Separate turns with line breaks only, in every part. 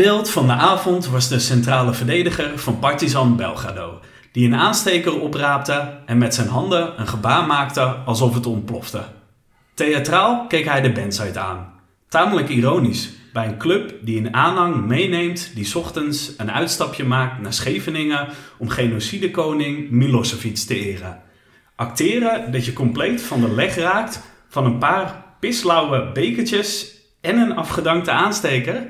Lijkbeeld van de avond was de centrale verdediger van Partizan Belgrado, die een aansteker opraapte en met zijn handen een gebaar maakte alsof het ontplofte. Theatraal keek hij de bandsite aan. Tamelijk ironisch, bij een club die een aanhang meeneemt die ochtends een uitstapje maakt naar Scheveningen om genocidekoning Milosevic te eren. Acteren dat je compleet van de leg raakt van een paar pislauwe bekertjes en een afgedankte aansteker.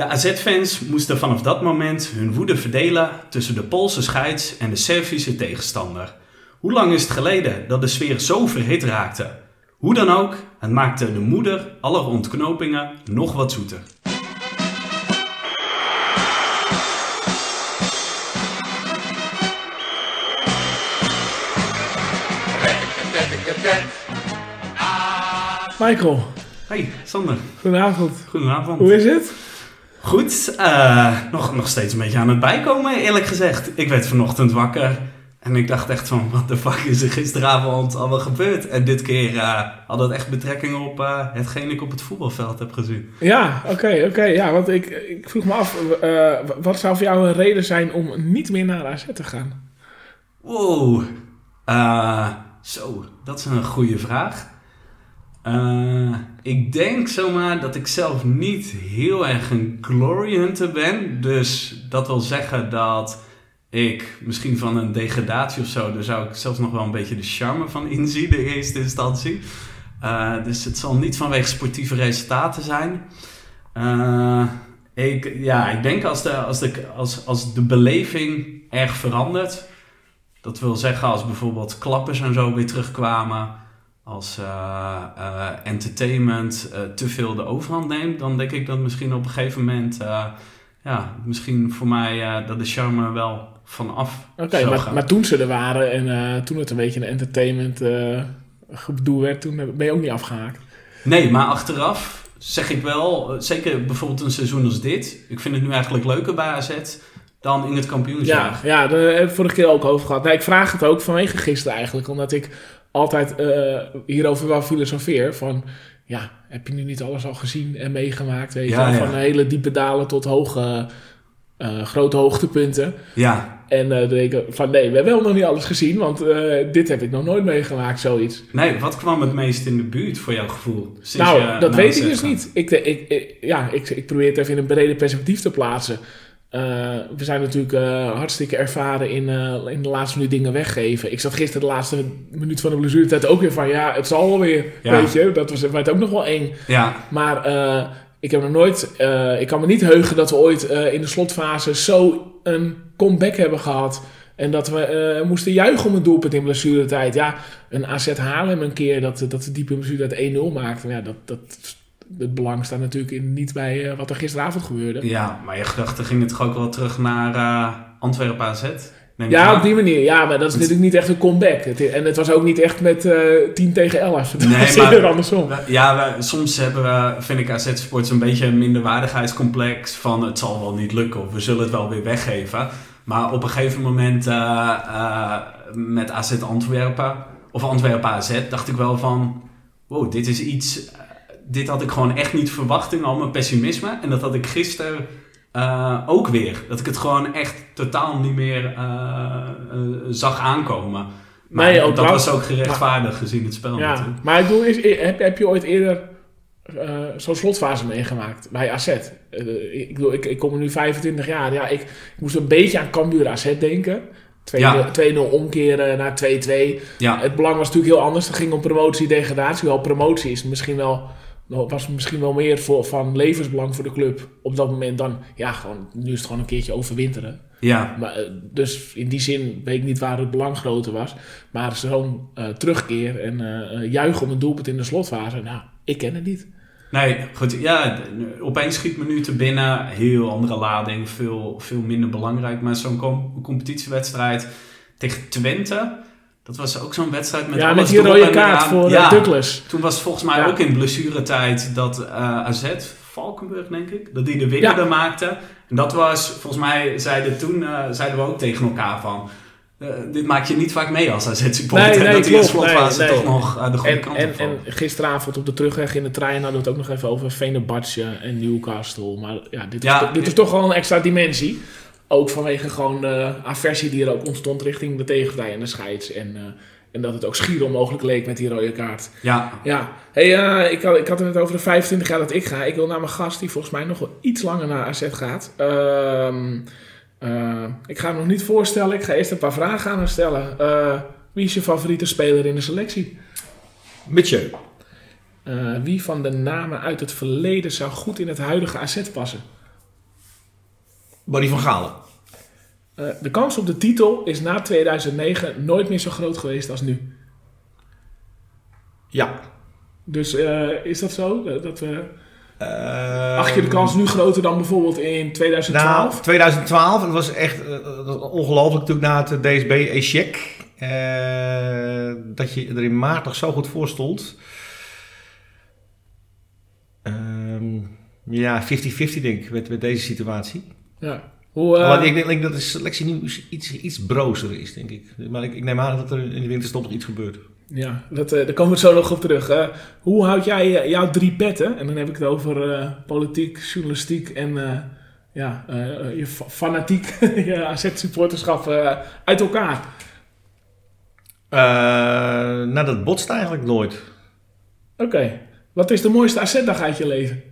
De AZ-fans moesten vanaf dat moment hun woede verdelen tussen de Poolse scheids en de Servische tegenstander. Hoe lang is het geleden dat de sfeer zo verhit raakte? Hoe dan ook, het maakte de moeder aller ontknopingen nog wat zoeter.
Michael,
Hey, Sander.
goedenavond.
Goedenavond.
Hoe is het?
Goed, eh, nog, nog steeds een beetje aan het bijkomen, eerlijk gezegd. Ik werd vanochtend wakker en ik dacht echt van, wat de fuck is er gisteravond allemaal gebeurd? En dit keer eh, had het echt betrekking op uh, hetgeen ik op het voetbalveld heb gezien.
Ja, oké, oké. ja, want ik, ik vroeg me af, uh, wat zou voor jou een reden zijn om niet meer naar AZ te gaan?
Wow, uh, zo, dat is een goede vraag. Uh, ik denk zomaar dat ik zelf niet heel erg een glory hunter ben. Dus dat wil zeggen dat ik misschien van een degradatie of zo, daar zou ik zelfs nog wel een beetje de charme van inzien in eerste instantie. Uh, dus het zal niet vanwege sportieve resultaten zijn. Uh, ik, ja, ik denk als de, als, de, als, als de beleving erg verandert. Dat wil zeggen als bijvoorbeeld klappers en zo weer terugkwamen als uh, uh, entertainment uh, te veel de overhand neemt, dan denk ik dat misschien op een gegeven moment, ja, misschien voor mij dat de charme wel vanaf.
Oké, okay, maar, maar, toen ze er waren en toen het een beetje een entertainment gedoe werd, toen ben je ook niet afgehaakt.
Nee, maar achteraf zeg ik wel, zeker bijvoorbeeld een seizoen als dit, ik vind het nu eigenlijk leuker bij AZ dan in het kampioenschap.
Ja, ja daar heb ik vorige keer ook over gehad. Nee, ik vraag het ook vanwege gisteren eigenlijk, omdat ik altijd uh, hierover wel filosofeer. Van ja, heb je nu niet alles al gezien en meegemaakt? Weet
Ja,
je?
ja.
Van hele diepe dalen tot hoge, uh, grote hoogtepunten.
Ja,
En uh, dan denk ik van nee, we hebben wel nog niet alles gezien, want uh, dit heb ik nog nooit meegemaakt, zoiets.
nee, wat kwam het meest in de buurt voor jouw gevoel?
Nou, dat weet ik dus niet. Ik, ik, ik, ja, ik, ik probeer het even in een brede perspectief te plaatsen. Uh, we zijn natuurlijk uh, hartstikke ervaren in, uh, in de laatste minuut dingen weggeven. Ik zat gisteren de laatste minuut van de blessuretijd ook weer van... ja, het zal wel weer,
Ja.
weet je. Dat was, werd ook nog wel eng.
Ja,
Maar ik heb nog nooit... ik kan me niet heugen dat we ooit in de slotfase zo een comeback hebben gehad. En dat we uh, moesten juichen om een doelpunt in blessuretijd. Ja, een AZ Haarlem een keer dat, dat de diepe blessuretijd 1-0 maakte. Ja, dat, dat, het belang staat natuurlijk in, niet bij uh, wat er gisteravond gebeurde.
ja, maar je gedachten gingen toch ook wel terug naar uh, Antwerpen AZ?
Ja, op die manier. Ja, maar dat is natuurlijk niet echt een comeback. Het, en het was ook niet echt met uh, 10 tegen 11. Het
Nee, maar-
andersom.
Ja, soms hebben we, vind ik AZ Sports een beetje een minderwaardigheidscomplex van het zal wel niet lukken of we zullen het wel weer weggeven. Maar op een gegeven moment uh, uh, met AZ Antwerpen of Antwerpen AZ dacht ik wel van wow, dit is iets, dit had ik gewoon echt niet verwacht in al mijn pessimisme. En dat had ik gisteren uh, ook weer. Dat ik het gewoon echt totaal niet meer uh, uh, zag aankomen. Maar
Nee,
dat was ook gerechtvaardigd gezien het spel
Ja,
natuurlijk.
maar ik bedoel, is, heb, heb je ooit eerder uh, zo'n slotfase meegemaakt bij AZ? Uh, ik, bedoel, ik, ik kom er nu 25 jaar. Ja, ik, ik moest een beetje aan Cambuur AZ denken. 2-0
Ja.
2-0 omkeren naar 2-2.
Ja,
Het belang was natuurlijk heel anders. Het ging om promotie, degradatie. Wel, promotie is misschien wel, was misschien wel meer voor, van levensbelang voor de club. Op dat moment dan, ja, gewoon, nu is het gewoon een keertje overwinteren.
ja,
Maar, eh, dus in die zin weet ik niet waar het belang groter was. Maar zo'n uh, terugkeer en uh, juichen om een doelpunt in de slotfase, nou, ik ken het niet.
Nee, goed. Ja, opeens schiet me nu te binnen. Heel andere lading, veel, veel minder belangrijk. Maar zo'n com- competitiewedstrijd tegen Twente, dat was ook zo'n wedstrijd met
ja,
alles
met die rode kaart voor
ja,
ja. Douglas.
Toen was volgens mij
Ja.
ook in blessuretijd dat uh, AZ, Valkenburg denk ik, dat die de winnaar
Ja.
maakte. En dat was, volgens mij zeiden toen, uh, zeiden we ook tegen elkaar van... eh, dit maak je niet vaak mee als AZ-supporter.
Nee, nee,
dat die in slotfase
Nee, nee.
toch nog de goede
En,
kant
en,
op
en gisteravond op de terugweg in de trein hadden we het ook nog even over Venebatje en Newcastle. Maar ja, dit,
Ja,
is, dit is toch wel een extra dimensie. Ook vanwege gewoon de aversie die er ook ontstond richting de tegenpartij en de scheids. En, eh, en dat het ook schier onmogelijk leek met die rode kaart.
Ja,
Ja, hey, eh, ik, had, ik had het net over de 25 jaar dat ik ga. Ik wil naar mijn gast die volgens mij nog wel iets langer naar AZ gaat. Ehm, eh, ik ga hem nog niet voorstellen. Ik ga eerst een paar vragen aan hem stellen. Wie is je favoriete speler in de selectie?
Mitje.
Eh, wie van de namen uit het verleden zou goed in het huidige AZ passen?
Barry van Galen.
Eh, de kans op de titel is na 2009 nooit meer zo groot geweest als nu.
Ja.
Dus eh, is dat zo? Dat we,
Uh,
acht je de kans nu groter dan bijvoorbeeld in 2012?
Nou, 2012, het was echt eh, dat was ongelooflijk natuurlijk na het DSB-echec. dat je er in maart nog zo goed voor stond. Ehm, ja, 50-50 denk ik met, met deze situatie.
Ja. Hoe, eh,
Maar ik denk, denk dat de selectie nu iets, iets brozer is, denk ik. Maar ik, ik neem aan dat er in de winterstop nog iets gebeurt.
Ja, dat, eh, daar komen we zo nog op terug. Hoe houd jij eh, jouw drie petten, en dan heb ik het over politiek, journalistiek en ja, je fa- fanatiek, je AZ-supporterschap uit elkaar?
Nou, dat botst eigenlijk nooit.
Oké, wat is de mooiste AZ-dag uit je leven?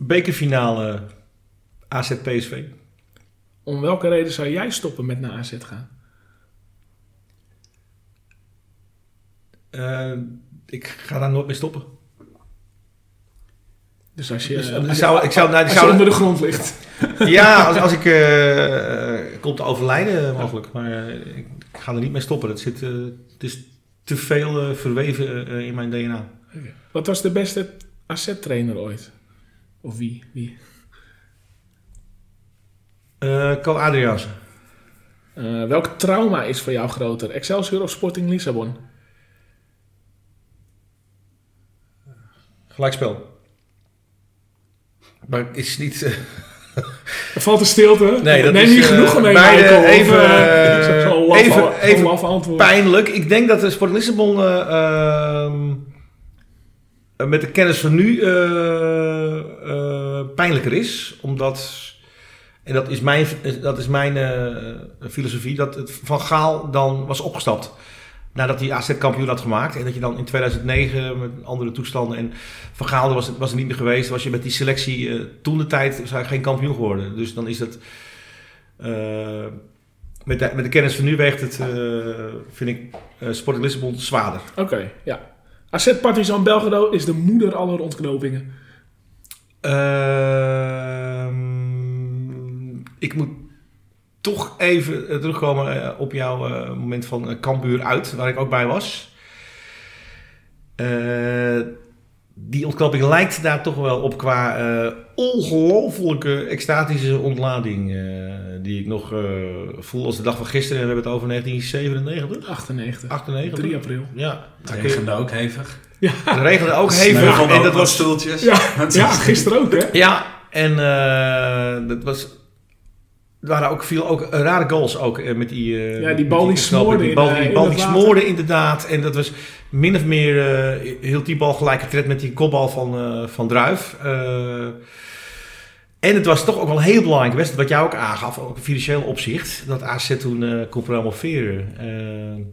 Eh, bekerfinale AZ-PSV.
Om welke reden zou jij stoppen met naar AZ gaan?
Eh, ik ga daar nooit mee stoppen.
Dus als je,
Dus,
als
ik
je-
zou, ik zou, nou,
als je onder de grond ligt.
ja, als, als ik eh, eh, kom te overlijden mogelijk. Maar eh, ik, ga er niet mee stoppen. Dat zit, eh, het is te veel eh, verweven eh, in mijn DNA.
Wat was de beste AZ-trainer ooit? Of wie? wie?
Eh Co Adriaanse.
Eh, welk trauma is voor jou groter? Excelsior of Sporting Lissabon?
Gelijkspel. Maar het is niet... eh,
Er valt een stilte.
Nee, dat
Neem
is,
je
eh,
genoegen mee,
beide
Michael, of,
even,
eh,
eh,
laf-
even-
zo'n
even pijnlijk. Ik denk dat de Sport Lissabon eh, ehm, eh, met de kennis van nu eh, eh, pijnlijker is. Omdat, en dat is mijn, dat is mijn eh, filosofie, dat het Van Gaal dan was opgestapt. Nadat hij AZ kampioen had gemaakt. En dat je dan in 2009 met andere toestanden. En Van Gaal was, was er niet meer geweest. Was je met die selectie eh, toen de tijd zou geen kampioen geworden. Dus dan is eh, met, de, met de kennis van nu weegt het, eh, vind ik, eh Sporting Lissabon zwaarder.
Oké, ja. AZ Partizan Belgrado is de moeder aller ontknopingen.
Ehm, ik moet toch even eh, terugkomen eh, op jouw eh, moment van Kambuur uit, waar ik ook bij was. Die ontknoping lijkt daar toch wel op qua eh, ongelofelijke extatische ontlading. eh, die ik nog eh, voel als de dag van gisteren. En we hebben het over 1997,
98.
98.
3 april.
Ja,
het regende ook hevig.
het regende ook hevig. En dat was
stoeltjes.
Ja, ja, gisteren ook, hè?
Ja, en eh, dat was. Er waren ook veel ook rare goals ook eh, met die. eh,
Ja, die bal die
ontknoping.
smoorde
Die
in,
bal,
eh,
die,
in
bal die smoorde inderdaad. En dat was min of meer. eh heel die bal gelijk getred met die kopbal van, eh, van Druif. Eh, en het was toch ook wel heel belangrijk wedstrijd, wat jij ook aangaf, ook in financieel opzicht, dat AZ toen eh kon promoveren. Eh,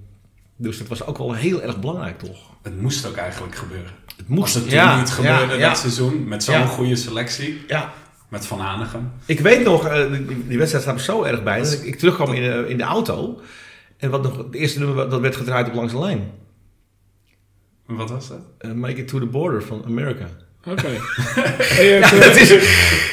dus dat was ook wel heel erg belangrijk, toch?
Het moest ook eigenlijk gebeuren.
Het moest.
Als het toen
ja,
niet gebeurde
ja, ja,
dat seizoen, met zo'n
Ja.
goede selectie,
ja.
Met Van Hanegem.
Ik weet nog, eh, die, die wedstrijd staat me zo erg bij, dat ik, ik terugkwam in de, in de auto. En wat nog, het eerste nummer dat werd gedraaid op langs de lijn.
Wat was dat?
Eh, Make it to the border van America.
Oké.
Ja, dat
eh,
is,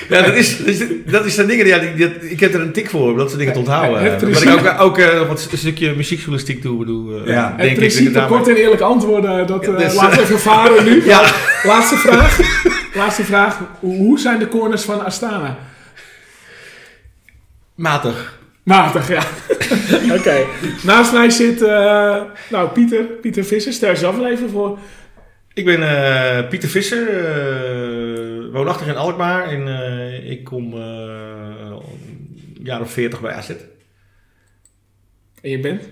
ja, dat is, dat is, dat is de dingen, ja, die, die- ik heb er een tik voor om dat soort dingen te onthouden. Eh, Wat ik ook, ook eh, nog wat een stukje muziekjournalistiek doe, doe eh,
Ja.
denk
het
ik. daarmee-
kort en eerlijk antwoorden, dat eh,
dus,
laten we even varen nu.
Ja.
Laatste vraag. Laatste vraag. Hoe zijn de corners van Astana?
Matig.
Matig, ja. Oké. Naast mij zit eh, nou, Pieter. Pieter Visser. Stel jezelf even voor.
Ik ben eh, Pieter Visser, eh, woonachtig in Alkmaar. En eh, ik kom eh, jaar of 40 bij AZ.
En je bent?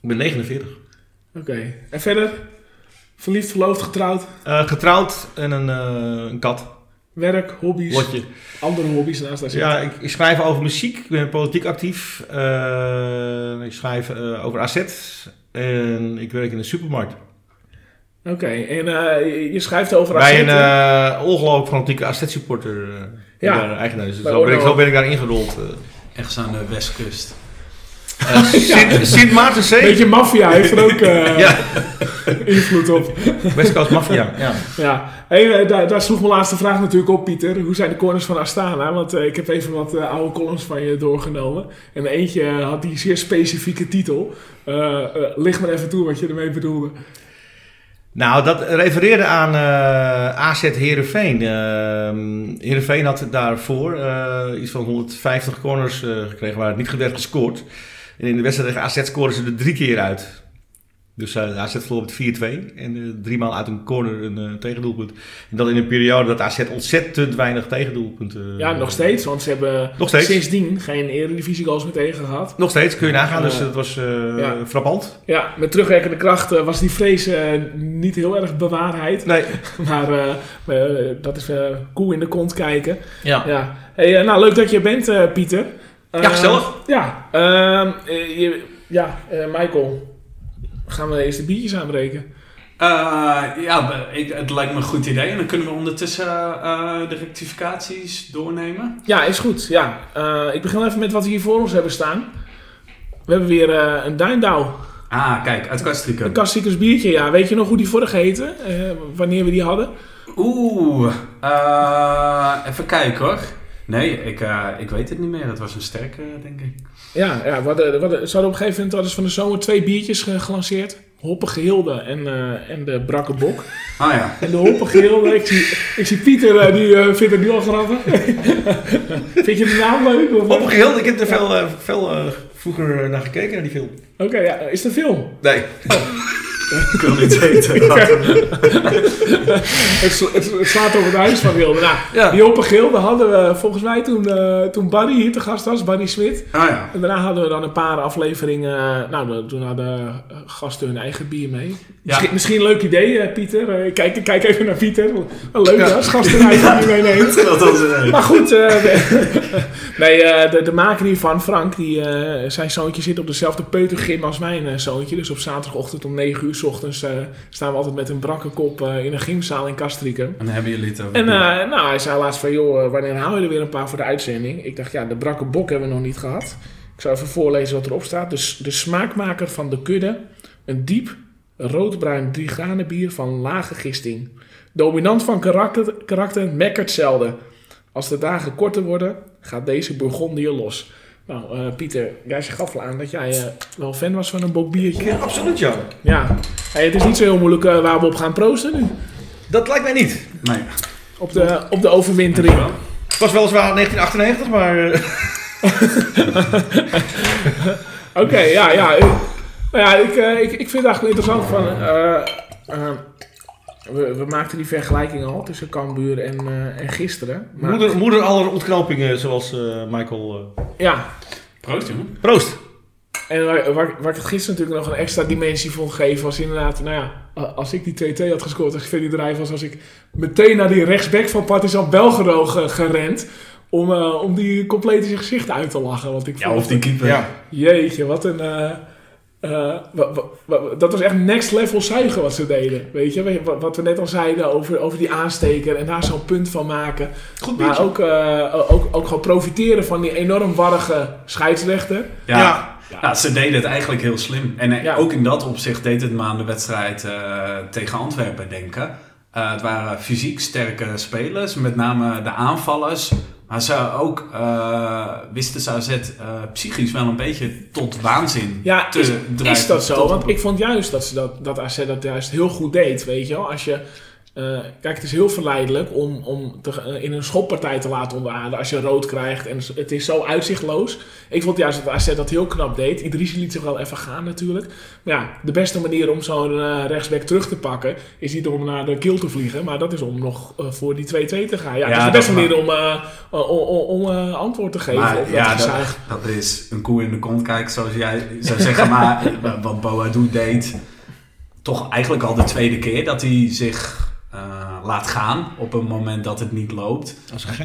Ik ben 49.
Oké. En verder? Verliefd, verloofd, getrouwd?
Getrouwd en een, een kat.
Werk, hobby's?
Lotje.
Andere hobby's naast daar
Ja, ik, ik schrijf over muziek. Ik ben politiek actief. Ik schrijf over AZ. En ik werk in een supermarkt.
Oké. En eh, je- schrijft over
Bij een eh ongelooflijk fanatieke AZ-supporter. eh
Ja.
ja. eigenaar is. Dus zo, ben ik, zo ben ik daar ingerold. eh.
Ergens aan de westkust.
Eh, Sint, Sint Maartenzee.
Beetje maffia heeft er ook eh,
Ja,
invloed op.
Westcoast Mafia. Ja.
Ja, hey, daar, daar sloeg mijn laatste vraag natuurlijk op, Pieter. Hoe zijn de corners van Astana? Want eh, ik heb even wat oude columns van je doorgenomen. En eentje had die zeer specifieke titel. Eh eh, licht maar even toe wat je ermee bedoelde.
Nou, dat refereerde aan eh AZ Heerenveen. Ehm Heerenveen had daarvoor eh, iets van 150 corners eh, gekregen waar het niet werd gescoord. En in de wedstrijd tegen AZ scoren ze er drie keer uit. Dus eh AZ verloor met 4-2 en eh, drie maal uit een corner een eh, tegendoelpunt. En dat in een periode dat AZ ontzettend weinig tegendoelpunten...
Ja, nog steeds, want ze hebben
Nog steeds.
sindsdien geen eredivisie goals meer tegen gehad.
Nog steeds, kun je nagaan. Dus
Eh,
dat was eh
ja.
frappant.
Ja, met terugwerkende kracht eh, was die vrees eh, niet heel erg bewaarheid.
Nee.
Maar eh, eh, dat is eh koe in de kont kijken.
Ja.
Ja. Hey, eh, nou, leuk dat je er bent, eh, Pieter.
Ja,
Eh,
gezellig.
Ja, ehm, eh, je- ja eh, Michael. Gaan we eerst de biertjes aanbreken?
Eh, ja, ik, het lijkt me een goed idee. En dan kunnen we ondertussen eh, de rectificaties doornemen.
Ja, is goed. Ja. Eh, ik begin even met wat we hier voor ons hebben staan. We hebben weer een Duindauw.
Ah, kijk, uit
Een
Kastrikum.
Kastiekers biertje, ja. Weet je nog hoe die vorige heette? Wanneer we die hadden?
Oeh, eh, even kijken hoor. Nee, ik, ik weet het niet meer. Het was een sterke, denk ik.
Ja, ja we hadden, we hadden, ze hadden op een gegeven moment hadden ze van de zomer twee biertjes ge- gelanceerd. Hoppige Hilde en, eh, en de Brakke Bok.
Ah ja.
En de Hoppige Hilde, ik zie, ik zie Pieter, eh, die eh, vindt het nu al grappig. Vind je de naam leuk? of?
Op geheel, ik heb er veel, veel vroeger naar gekeken, naar die film.
Oké, ja, is het een film?
Nee.
Ik wil niet weten.
Het, sla- het, het slaat over het huis van Hilde. Nou,
Ja.
die Hoppige Hilde hadden we volgens mij toen, eh, toen Barry hier te gast was, Barry Smit.
Ah ja.
En daarna hadden we dan een paar afleveringen. eh, Nou, toen hadden eh, gasten hun eigen bier mee. Misschien, misschien een leuk idee, eh, Pieter. Eh, kijk, kijk even naar Pieter. Wel leuk
Ja.
als gasten hun eigen bier meeneemt.
Dat was
Maar goed, eh, de- nee, eh, de, de maker hiervan, Frank, die, eh, zijn zoontje zit op dezelfde peutergym als mijn zoontje. Dus op zaterdagochtend om 9 uur s ochtends eh, staan we altijd met een brakke kop eh, in een gymzaal in Castricum.
En dan hebben jullie het over.
En eh, nou, hij zei laatst van, joh, wanneer haal je er weer een paar voor de uitzending? Ik dacht, ja, de brakke bok hebben we nog niet gehad. Ik zal even voorlezen wat erop staat. Dus de smaakmaker van de kudde. Een diep roodbruin bier van lage gisting. Dominant van karakter, karakter mekkert zelden. Als de dagen korter worden, gaat deze Bourgondier los. Nou, eh, Pieter, jij gaf al aan dat jij eh, wel fan was van een bok biertje.
Ja, absoluut, ja.
Ja, Hey, het is niet zo heel moeilijk eh, waar we op gaan proosten nu.
Dat lijkt mij niet.
Nee.
Op de, op de overwintering.
Het was weliswaar 1998, maar... eh,
Oké, ja, ja. Nou ja, ik, eh, ik, ik vind het eigenlijk interessant van... we, we maakten die vergelijking al tussen Cambuur en, eh, en gisteren. Maar,
moeder, moeder aller ontknopingen, zoals eh, Michael... eh,
Ja,
Proost, jongen.
Proost.
en waar, waar, waar ik het gisteren natuurlijk nog een extra dimensie vond geven... was inderdaad, nou ja, als ik die 2-2 had gescoord als ik bedrijf was... was ik meteen naar die rechtsback van Partizan Belgrado ge- gerend... Om, om die compleet in zijn gezicht uit te lachen. Want ik
Ja,
vond-
of die keeper.
Ja.
Jeetje, wat een. Eh, dat was echt next level zuigen wat ze deden. Weet je, wat, wat we net al zeiden over, over die aansteker en daar zo'n punt van maken.
Goed
Maar ook, eh, ook, ook gewoon profiteren van die enorm warrige scheidsrechter.
Ja.
Ja.
Ja, ze deden het eigenlijk heel slim. En eh,
Ja.
ook in dat opzicht deed het me aan de wedstrijd eh, tegen Antwerpen denken. Eh, het waren fysiek sterke spelers, met name de aanvallers. Maar ze ook eh, wisten ze AZ eh, psychisch wel een beetje tot waanzin
Ja,
te
is,
drijven.
is dat zo? Want ik vond juist dat, ze dat, dat AZ dat juist heel goed deed. Weet je wel, als je. Eh, kijk, het is heel verleidelijk om, om te, eh, in een schoppartij te laten onderaden als je rood krijgt en het is zo uitzichtloos. Ik vond juist dat AZ dat heel knap deed. Idrissi liet zich wel even gaan natuurlijk. Maar ja, de beste manier om zo'n rechtsback terug te pakken is niet om naar de kill te vliegen, maar dat is om nog voor die 2-2 te gaan. Ja,
Ja,
dat is de
dat
beste manier om, eh, om, eh, antwoord te geven
Maar
op dat
ja, dat,
gezuig.
dat is een koe in de kont kijken, zoals jij zou zeggen. Maar wat Boadu deed, toch eigenlijk al de tweede keer dat hij zich eh, laat gaan op een moment dat het niet loopt.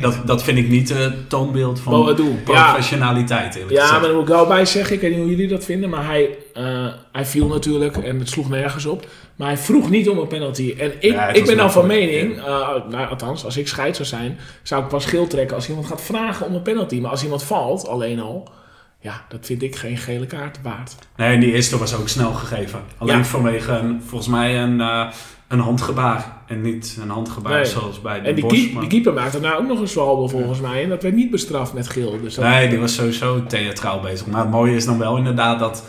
Dat, dat vind ik niet het toonbeeld van
Boadu, ja.
professionaliteit,
Ja,
gezegd.
maar daar moet ik wel bij zeggen, ik weet niet hoe jullie dat vinden, maar hij, eh, hij viel natuurlijk en het sloeg nergens op. Maar hij vroeg niet om een penalty. En ik,
Ja,
ik ben dan van mening, eh, nou, althans, als ik scheid zou zijn, zou ik pas geel trekken als iemand gaat vragen om een penalty. Maar als iemand valt, alleen al, ja, dat vind ik geen gele kaart waard.
Nee, die eerste was ook snel gegeven. Alleen
Ja.
vanwege een, volgens mij een, eh, een handgebaar. En niet een handgebaar
Nee.
zoals bij de
En die,
Bos.
keep-
maar-
die keeper maakte nou ook nog een zwalbe volgens mij. En dat werd niet bestraft met geel. Dus
Nee, die was sowieso theatraal bezig. Maar het mooie is dan wel inderdaad dat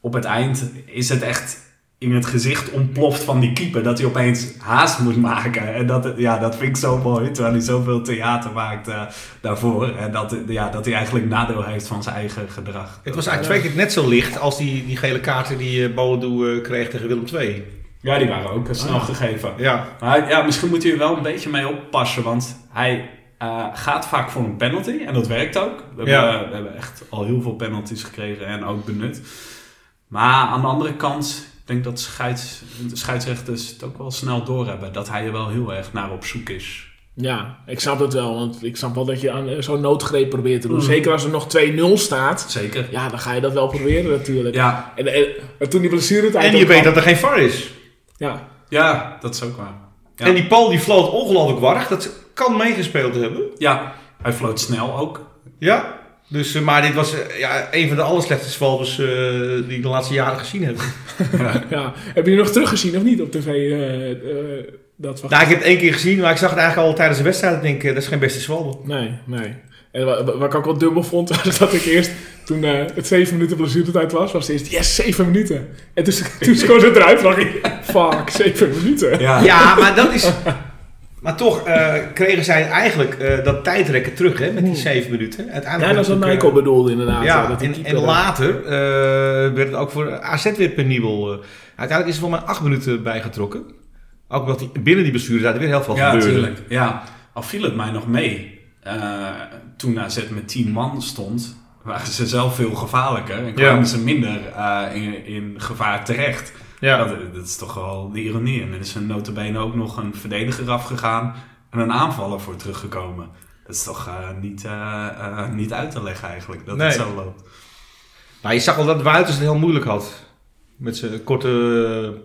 op het eind is het echt in het gezicht ontploft van die keeper. Dat hij opeens haast moet maken. En dat, ja, dat vind ik zo mooi. Terwijl hij zoveel theater maakt eh, daarvoor. En dat, ja, dat hij eigenlijk nadeel heeft van zijn eigen gedrag.
Het was eigenlijk twee keer net zo licht als die, die gele kaarten die uh, Boadu eh, kreeg tegen Willem II.
Ja, die waren ook eh, snel gegeven.
Ja,
Maar ja, misschien moet hij er wel een beetje mee oppassen. Want hij eh, gaat vaak voor een penalty. En dat werkt ook. We,
Ja.
hebben, we hebben echt al heel veel penalties gekregen en ook benut. Maar aan de andere kant, ik denk dat scheids, de scheidsrechters het ook wel snel doorhebben. Dat hij er wel heel erg naar op zoek is.
Ja, ik snap het wel. Want ik snap wel dat je aan eh, zo'n noodgreep probeert te doen.
Mhm.
Zeker als er nog 2-0 staat.
Zeker.
Ja, dan ga je dat wel proberen natuurlijk.
Ja,
En, en, en toen die blessuretijd
en je weet
kwam-
dat er geen VAR is.
Ja,
ja, dat is ook waar. Ja.
En die Paul die floot ongelooflijk warrig. Dat kan meegespeeld hebben.
Ja, hij floot snel ook.
Ja. Dus, eh, maar dit was eh, ja, een van de allerslechtste zwalbes eh, die ik de laatste jaren gezien heb.
Ja.
ja. Heb je nog teruggezien of niet op tv? eh, eh, dat van...
nou, ik heb het één keer gezien, maar ik zag het eigenlijk al tijdens de wedstrijd. Ik denk, dat is geen beste zwalbe.
Nee, nee. En wa- wa- wat ik ook wel dubbel vond, was dat ik eerst, toen eh, het 7 minuten blessuretijd was, was het eerst, yes, 7 minuten. En toen, toen scoorde het eruit, dacht ik, fuck, 7 minuten.
Ja.
Ja, maar dat is... Maar toch eh, kregen zij eigenlijk eh, dat tijdrekken terug hè, met die zeven minuten. Uiteindelijk
Ja, dat is wat Michael bedoelde inderdaad.
Ja,
dat
en, en later eh, werd het ook voor AZ weer penibel. eh. uiteindelijk is er voor mij acht minuten bijgetrokken. Ook omdat die, binnen die bestuurder weer heel veel
Ja,
gebeurde.
natuurlijk. Ja, al viel het mij nog mee. Eh, toen AZ met 10 man stond, waren ze zelf veel gevaarlijker. En kwamen
Ja.
ze minder eh, in, in gevaar terecht.
Ja.
Dat, dat is toch wel de ironie. En er is een notabene ook nog een verdediger afgegaan en een aanvaller voor teruggekomen. Dat is toch eh, niet, niet uit te leggen eigenlijk, dat
Nee.
het zo loopt.
Maar je zag al dat Wuiters het heel moeilijk had. Met zijn korte,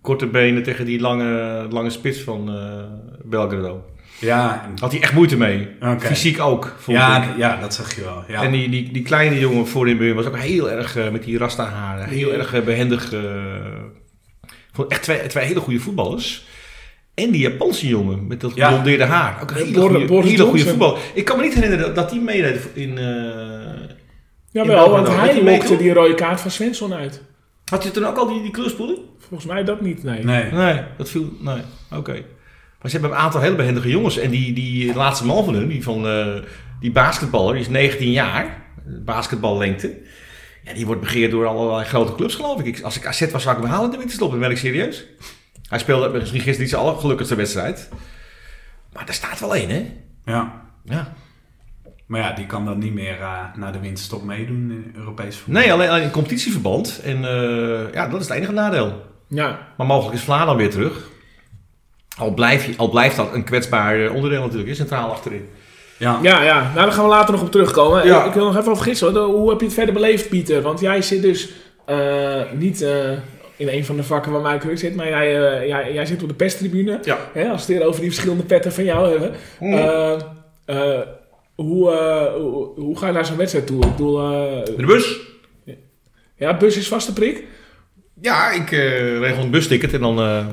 korte benen tegen die lange, lange spits van eh Belgrado.
Ja, en-
Had hij echt moeite mee. Fysiek ook, vond ik.
ja, ja, dat zeg je wel. Ja.
En die, die, die kleine jongen voorin bij hem was ook heel erg eh, met die rasta haren. Heel erg eh, behendig. eh. Vond echt twee, twee hele goede voetballers. En die Japanse jongen met dat
Ja.
blondeerde haar. Ook een hele goede, hele voetbal. Ik kan me niet herinneren dat, die meedeed in... eh,
Jawel, want hij
hij
lokte
toen?
die rode kaart van Svensson uit.
Had je toen ook al die, die kleurspoelen?
Volgens mij dat niet, nee.
Nee.
Nee, dat viel... Nee, oké. Maar ze hebben een aantal hele behendige jongens. En die, die laatste man van hun, die van eh, die basketballer, die is 19 jaar. Basketballengte. Ja, die wordt begeerd door allerlei grote clubs, geloof ik. ik. Als ik AZ was, zou ik hem halen in de winterstop. Dat ben ik serieus. Hij speelde misschien gisteren niet zijn allergelukkigste wedstrijd. Maar daar staat wel één, hè?
Ja.
Ja.
Maar ja, die kan dan niet meer eh, naar de winterstop meedoen in Europees voetbal.
Nee, alleen, alleen in competitieverband. En eh, ja, dat is het enige nadeel.
Ja,
Maar mogelijk is Vlaanderen weer terug. Al, blijf al blijft dat een kwetsbaar eh, onderdeel natuurlijk, hè, centraal achterin.
Ja.
ja, ja. Nou, daar gaan we later nog op terugkomen.
Ja.
Ik wil nog even over gisteren. hoor. Hoe heb je het verder beleefd, Pieter? Want jij zit dus eh, niet eh, in een van de vakken waar Mike Ruk zit, maar jij, eh, jij, jij zit op de perstribune.
Ja.
Hè, als we het over die verschillende petten van jou hebben.
Mm.
Eh, eh, hoe, hoe, hoe ga je naar zo'n wedstrijd toe? Ik bedoel,
de bus?
ja, bus is vaste prik.
Ja, ik eh, regel een busticket en dan eh,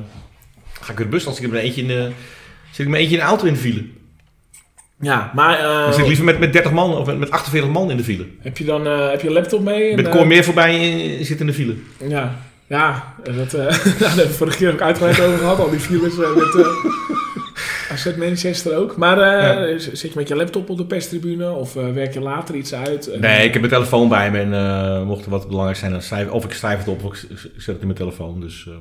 ga ik weer de bus. Als ik er met eentje in de, zit ik met eentje in de auto in de file.
Ja, maar eh,
Dan zit ik liever met, met 30 man of met, met 48 man in de file.
heb je dan eh, heb je een laptop mee? En,
Met
eh,
Cor meer voorbij eh, zit in de file.
Ja. Ja, dat, eh daar hebben we vorige keer ook uitgebreid over gehad. Al die eh, met eh AZ Manchester ook. Maar eh, zit je met je laptop op de perstribune of eh, werk je later iets uit?
Nee, ik heb mijn telefoon bij me en eh, mocht er wat belangrijk zijn, dan schrijf, of ik schrijf het op of ik zet het in mijn telefoon. Dus uh,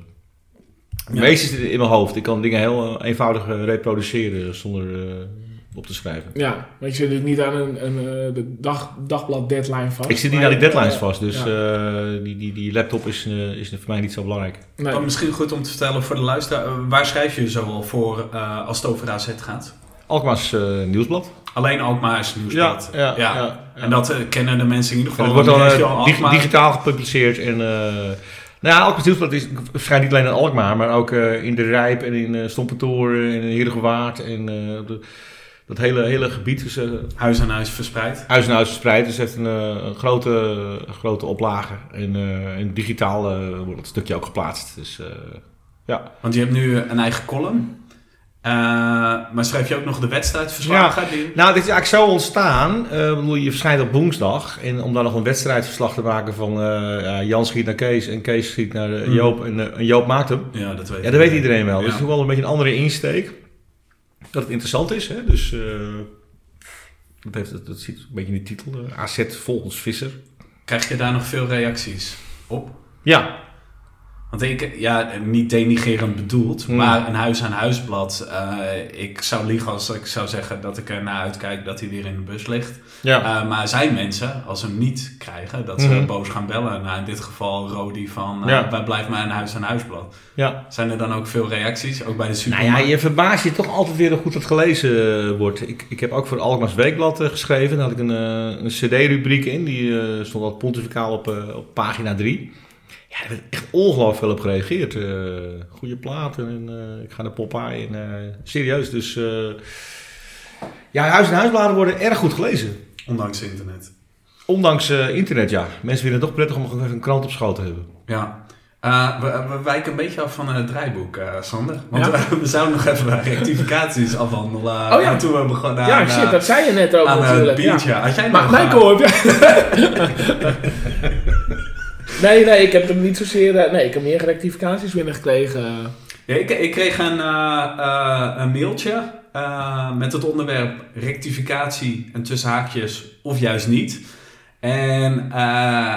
Ja.
meeste zit in mijn hoofd. Ik kan dingen heel eh, eenvoudig eh, reproduceren zonder eh, op te schrijven.
Ja, maar je zit natuurlijk niet aan een, een eh, de dag, dagblad deadline vast.
Ik zit niet aan die deadlines vast, dus
ja.
eh, die, die, die laptop is, eh, is voor mij niet zo belangrijk.
Nee.
Misschien goed om te vertellen voor de luisteraar. waar schrijf je zoal voor eh, als het over AZ gaat?
Alkmaars eh, nieuwsblad.
Alleen Alkmaar's nieuwsblad.
ja, ja.
En dat kennen de mensen in ieder geval.
het wordt dan dig- digitaal gepubliceerd. En, eh, nou ja, Alkmaars Nieuwsblad is, verschijnt niet alleen in Alkmaar, maar ook eh, in De Rijp en in uh, Stompentoren en in Heerdegewaard. En eh, de- dat hele, hele gebied eh,
Huis aan huis verspreid.
huis en huis verspreid. Dus heeft een, eh, een grote, een grote oplage. En, eh, en digitaal eh, wordt het stukje ook geplaatst. Dus eh, ja.
Want je hebt nu een eigen column. Eh, maar schrijf je ook nog de wedstrijdverslagen? Die...
Nou, dit is eigenlijk zo ontstaan. Ik bedoel, je verschijnt op woensdag. En om daar nog een wedstrijdverslag te maken van eh, ja, Jan schiet naar Kees en Kees schiet naar eh,
Mm.
Joop en, en Joop maakt hem.
Ja, dat weet
Ja, dat weet iedereen wel.
Ja.
Dus het is ook wel een beetje een andere insteek. Dat het interessant is. Hè? Dus dat, heeft, dat, dat zit een beetje in de titel. AZ volgens Visser.
Krijg je daar nog veel reacties op?
Ja,
Want ik, ja, niet denigerend bedoeld,
Hmm.
maar een huis-aan-huisblad. eh, ik zou liegen als ik zou zeggen dat ik er naar uitkijk dat hij weer in de bus ligt.
ja.
Eh, maar zijn mensen, als ze hem niet krijgen, dat ze
Mhm.
boos gaan bellen. Nou, in dit geval Rodi van, uh,
Ja.
waar blijft mijn huis-aan-huisblad?
ja.
Zijn er dan ook veel reacties, ook bij de
Nou
supermarkt?
ja, je verbaast je toch altijd weer hoe goed het gelezen wordt. Ik, ik heb ook voor Alkmaars Weekblad geschreven. Daar had ik een, een cd-rubriek in. Die stond al pontificaal op, op pagina 3. Ja, er werd echt ongelooflijk veel op gereageerd. eh goede platen en eh, ik ga naar Popeye. En, eh, serieus, dus... eh, ja, huis- en huisbladen worden erg goed gelezen.
Ondanks internet.
Ondanks eh, internet, ja. Mensen vinden het toch prettig om een krant op schoot te hebben.
Ja. Eh, we, we wijken een beetje af van het draaiboek, eh, Sander. Want
Ja?
we, we zouden nog even rectificaties afhandelen.
Oh ja.
En toen we begonnen
ja,
aan,
shit,
eh,
dat zei je net ook
aan het
natuurlijk. ja.
biertje. Had jij
Maar
nog...
Michael, heb jij... nee, nee, ik heb hem niet zozeer... eh, nee, ik heb meer rectificaties binnengekregen.
Ja, ik, ik kreeg een, eh, eh, mailtje met het onderwerp rectificatie en tussen haakjes of juist niet. En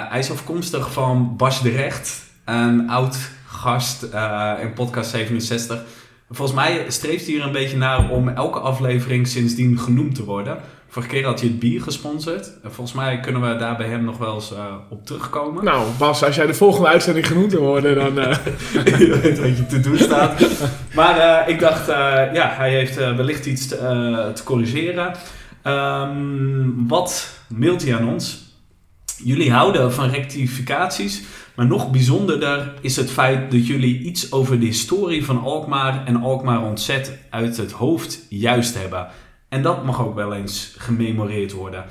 hij is afkomstig van Bas de Recht, een oud gast in podcast 67. Volgens mij streeft hij er een beetje naar om elke aflevering sindsdien genoemd te worden. Vorige keer had hij het bier gesponsord. En volgens mij kunnen we daar bij hem nog wel eens eh, op terugkomen.
Nou, Bas, als jij de volgende uitzending genoemd wil worden, dan... eh,
je weet wat je te doen staat. Maar eh, ik dacht, ja, hij heeft wellicht iets te, te corrigeren. Ehm, wat mailt hij aan ons? Jullie houden van rectificaties, maar nog bijzonderder is het feit dat jullie iets over de historie van Alkmaar en Alkmaar ontzet uit het hoofd juist hebben. En dat mag ook wel eens gememoreerd worden.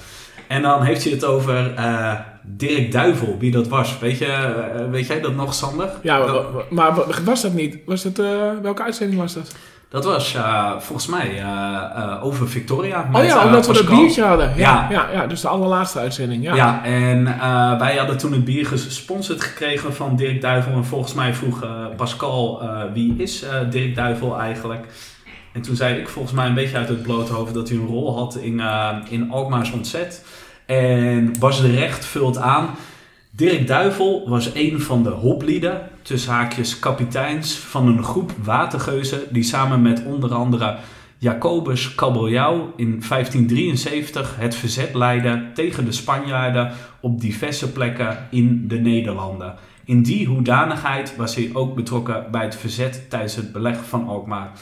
En dan heeft hij het over eh, Dirk Duivel, wie dat was. Weet, je, eh, weet jij dat nog, Sander?
ja,
dat,
maar wa- was dat niet? Was dat, eh, welke uitzending was dat?
dat was volgens mij over Victoria.
Oh ja, omdat we dat biertje hadden. Ja,
Ja.
ja. Ja, dus de allerlaatste uitzending. Ja.
Ja, en wij hadden toen het bier gesponsord gekregen van Dirk Duivel. En volgens mij vroeg Pascal, wie is Dirk Duivel eigenlijk? En toen zei ik volgens mij een beetje uit het blote hoofd dat hij een rol had in, eh in Alkmaars Ontzet. En Bas de Recht vult aan. Dirk Duivel was een van de hoplieden, tussen haakjes kapiteins, van een groep watergeuzen die samen met onder andere Jacobus Kabeljauw in 1573 het verzet leidde tegen de Spanjaarden op diverse plekken in de Nederlanden. In die hoedanigheid was hij ook betrokken bij het verzet tijdens het beleg van Alkmaar.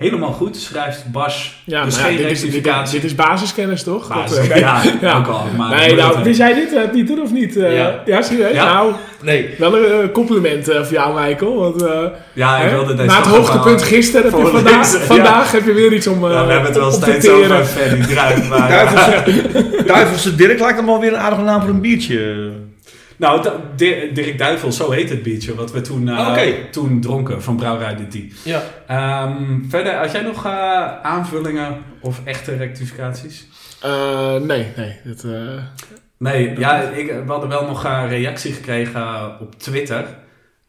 Helemaal goed, schrijft Bas.
Ja,
dus
maar ja,
geen
dit, is, dit,
rectificatie.
dit is basiskennis, toch?
Basis-
Dat, eh,
ja,
ja.
ook al. Maar
nee, nou, wist jij dit uh, niet doen of niet? Uh,
Ja.
ja. serieus?
Ja.
Nou,
Nee.
wel een compliment uh, voor jou, Michael. Want,
ja, ik
hè,
wilde deze
na het hoogtepunt gisteren heb je vandaag, vandaag heb je weer iets om
Ja, we hebben het wel steeds over Fanny Druif. Maar,
Duivelse, Duivelse Dirk lijkt hem wel weer een aardige naam voor een biertje.
Nou, Dirk Duivel, zo heet het biertje wat we toen, eh,
Oké.
toen dronken van Brouwerij de Die.
Ja.
Ehm, verder, had jij nog eh, aanvullingen of echte rectificaties?
Uh, nee, nee. Dat,
Nee, ja, ik, we hadden wel nog een reactie gekregen op Twitter.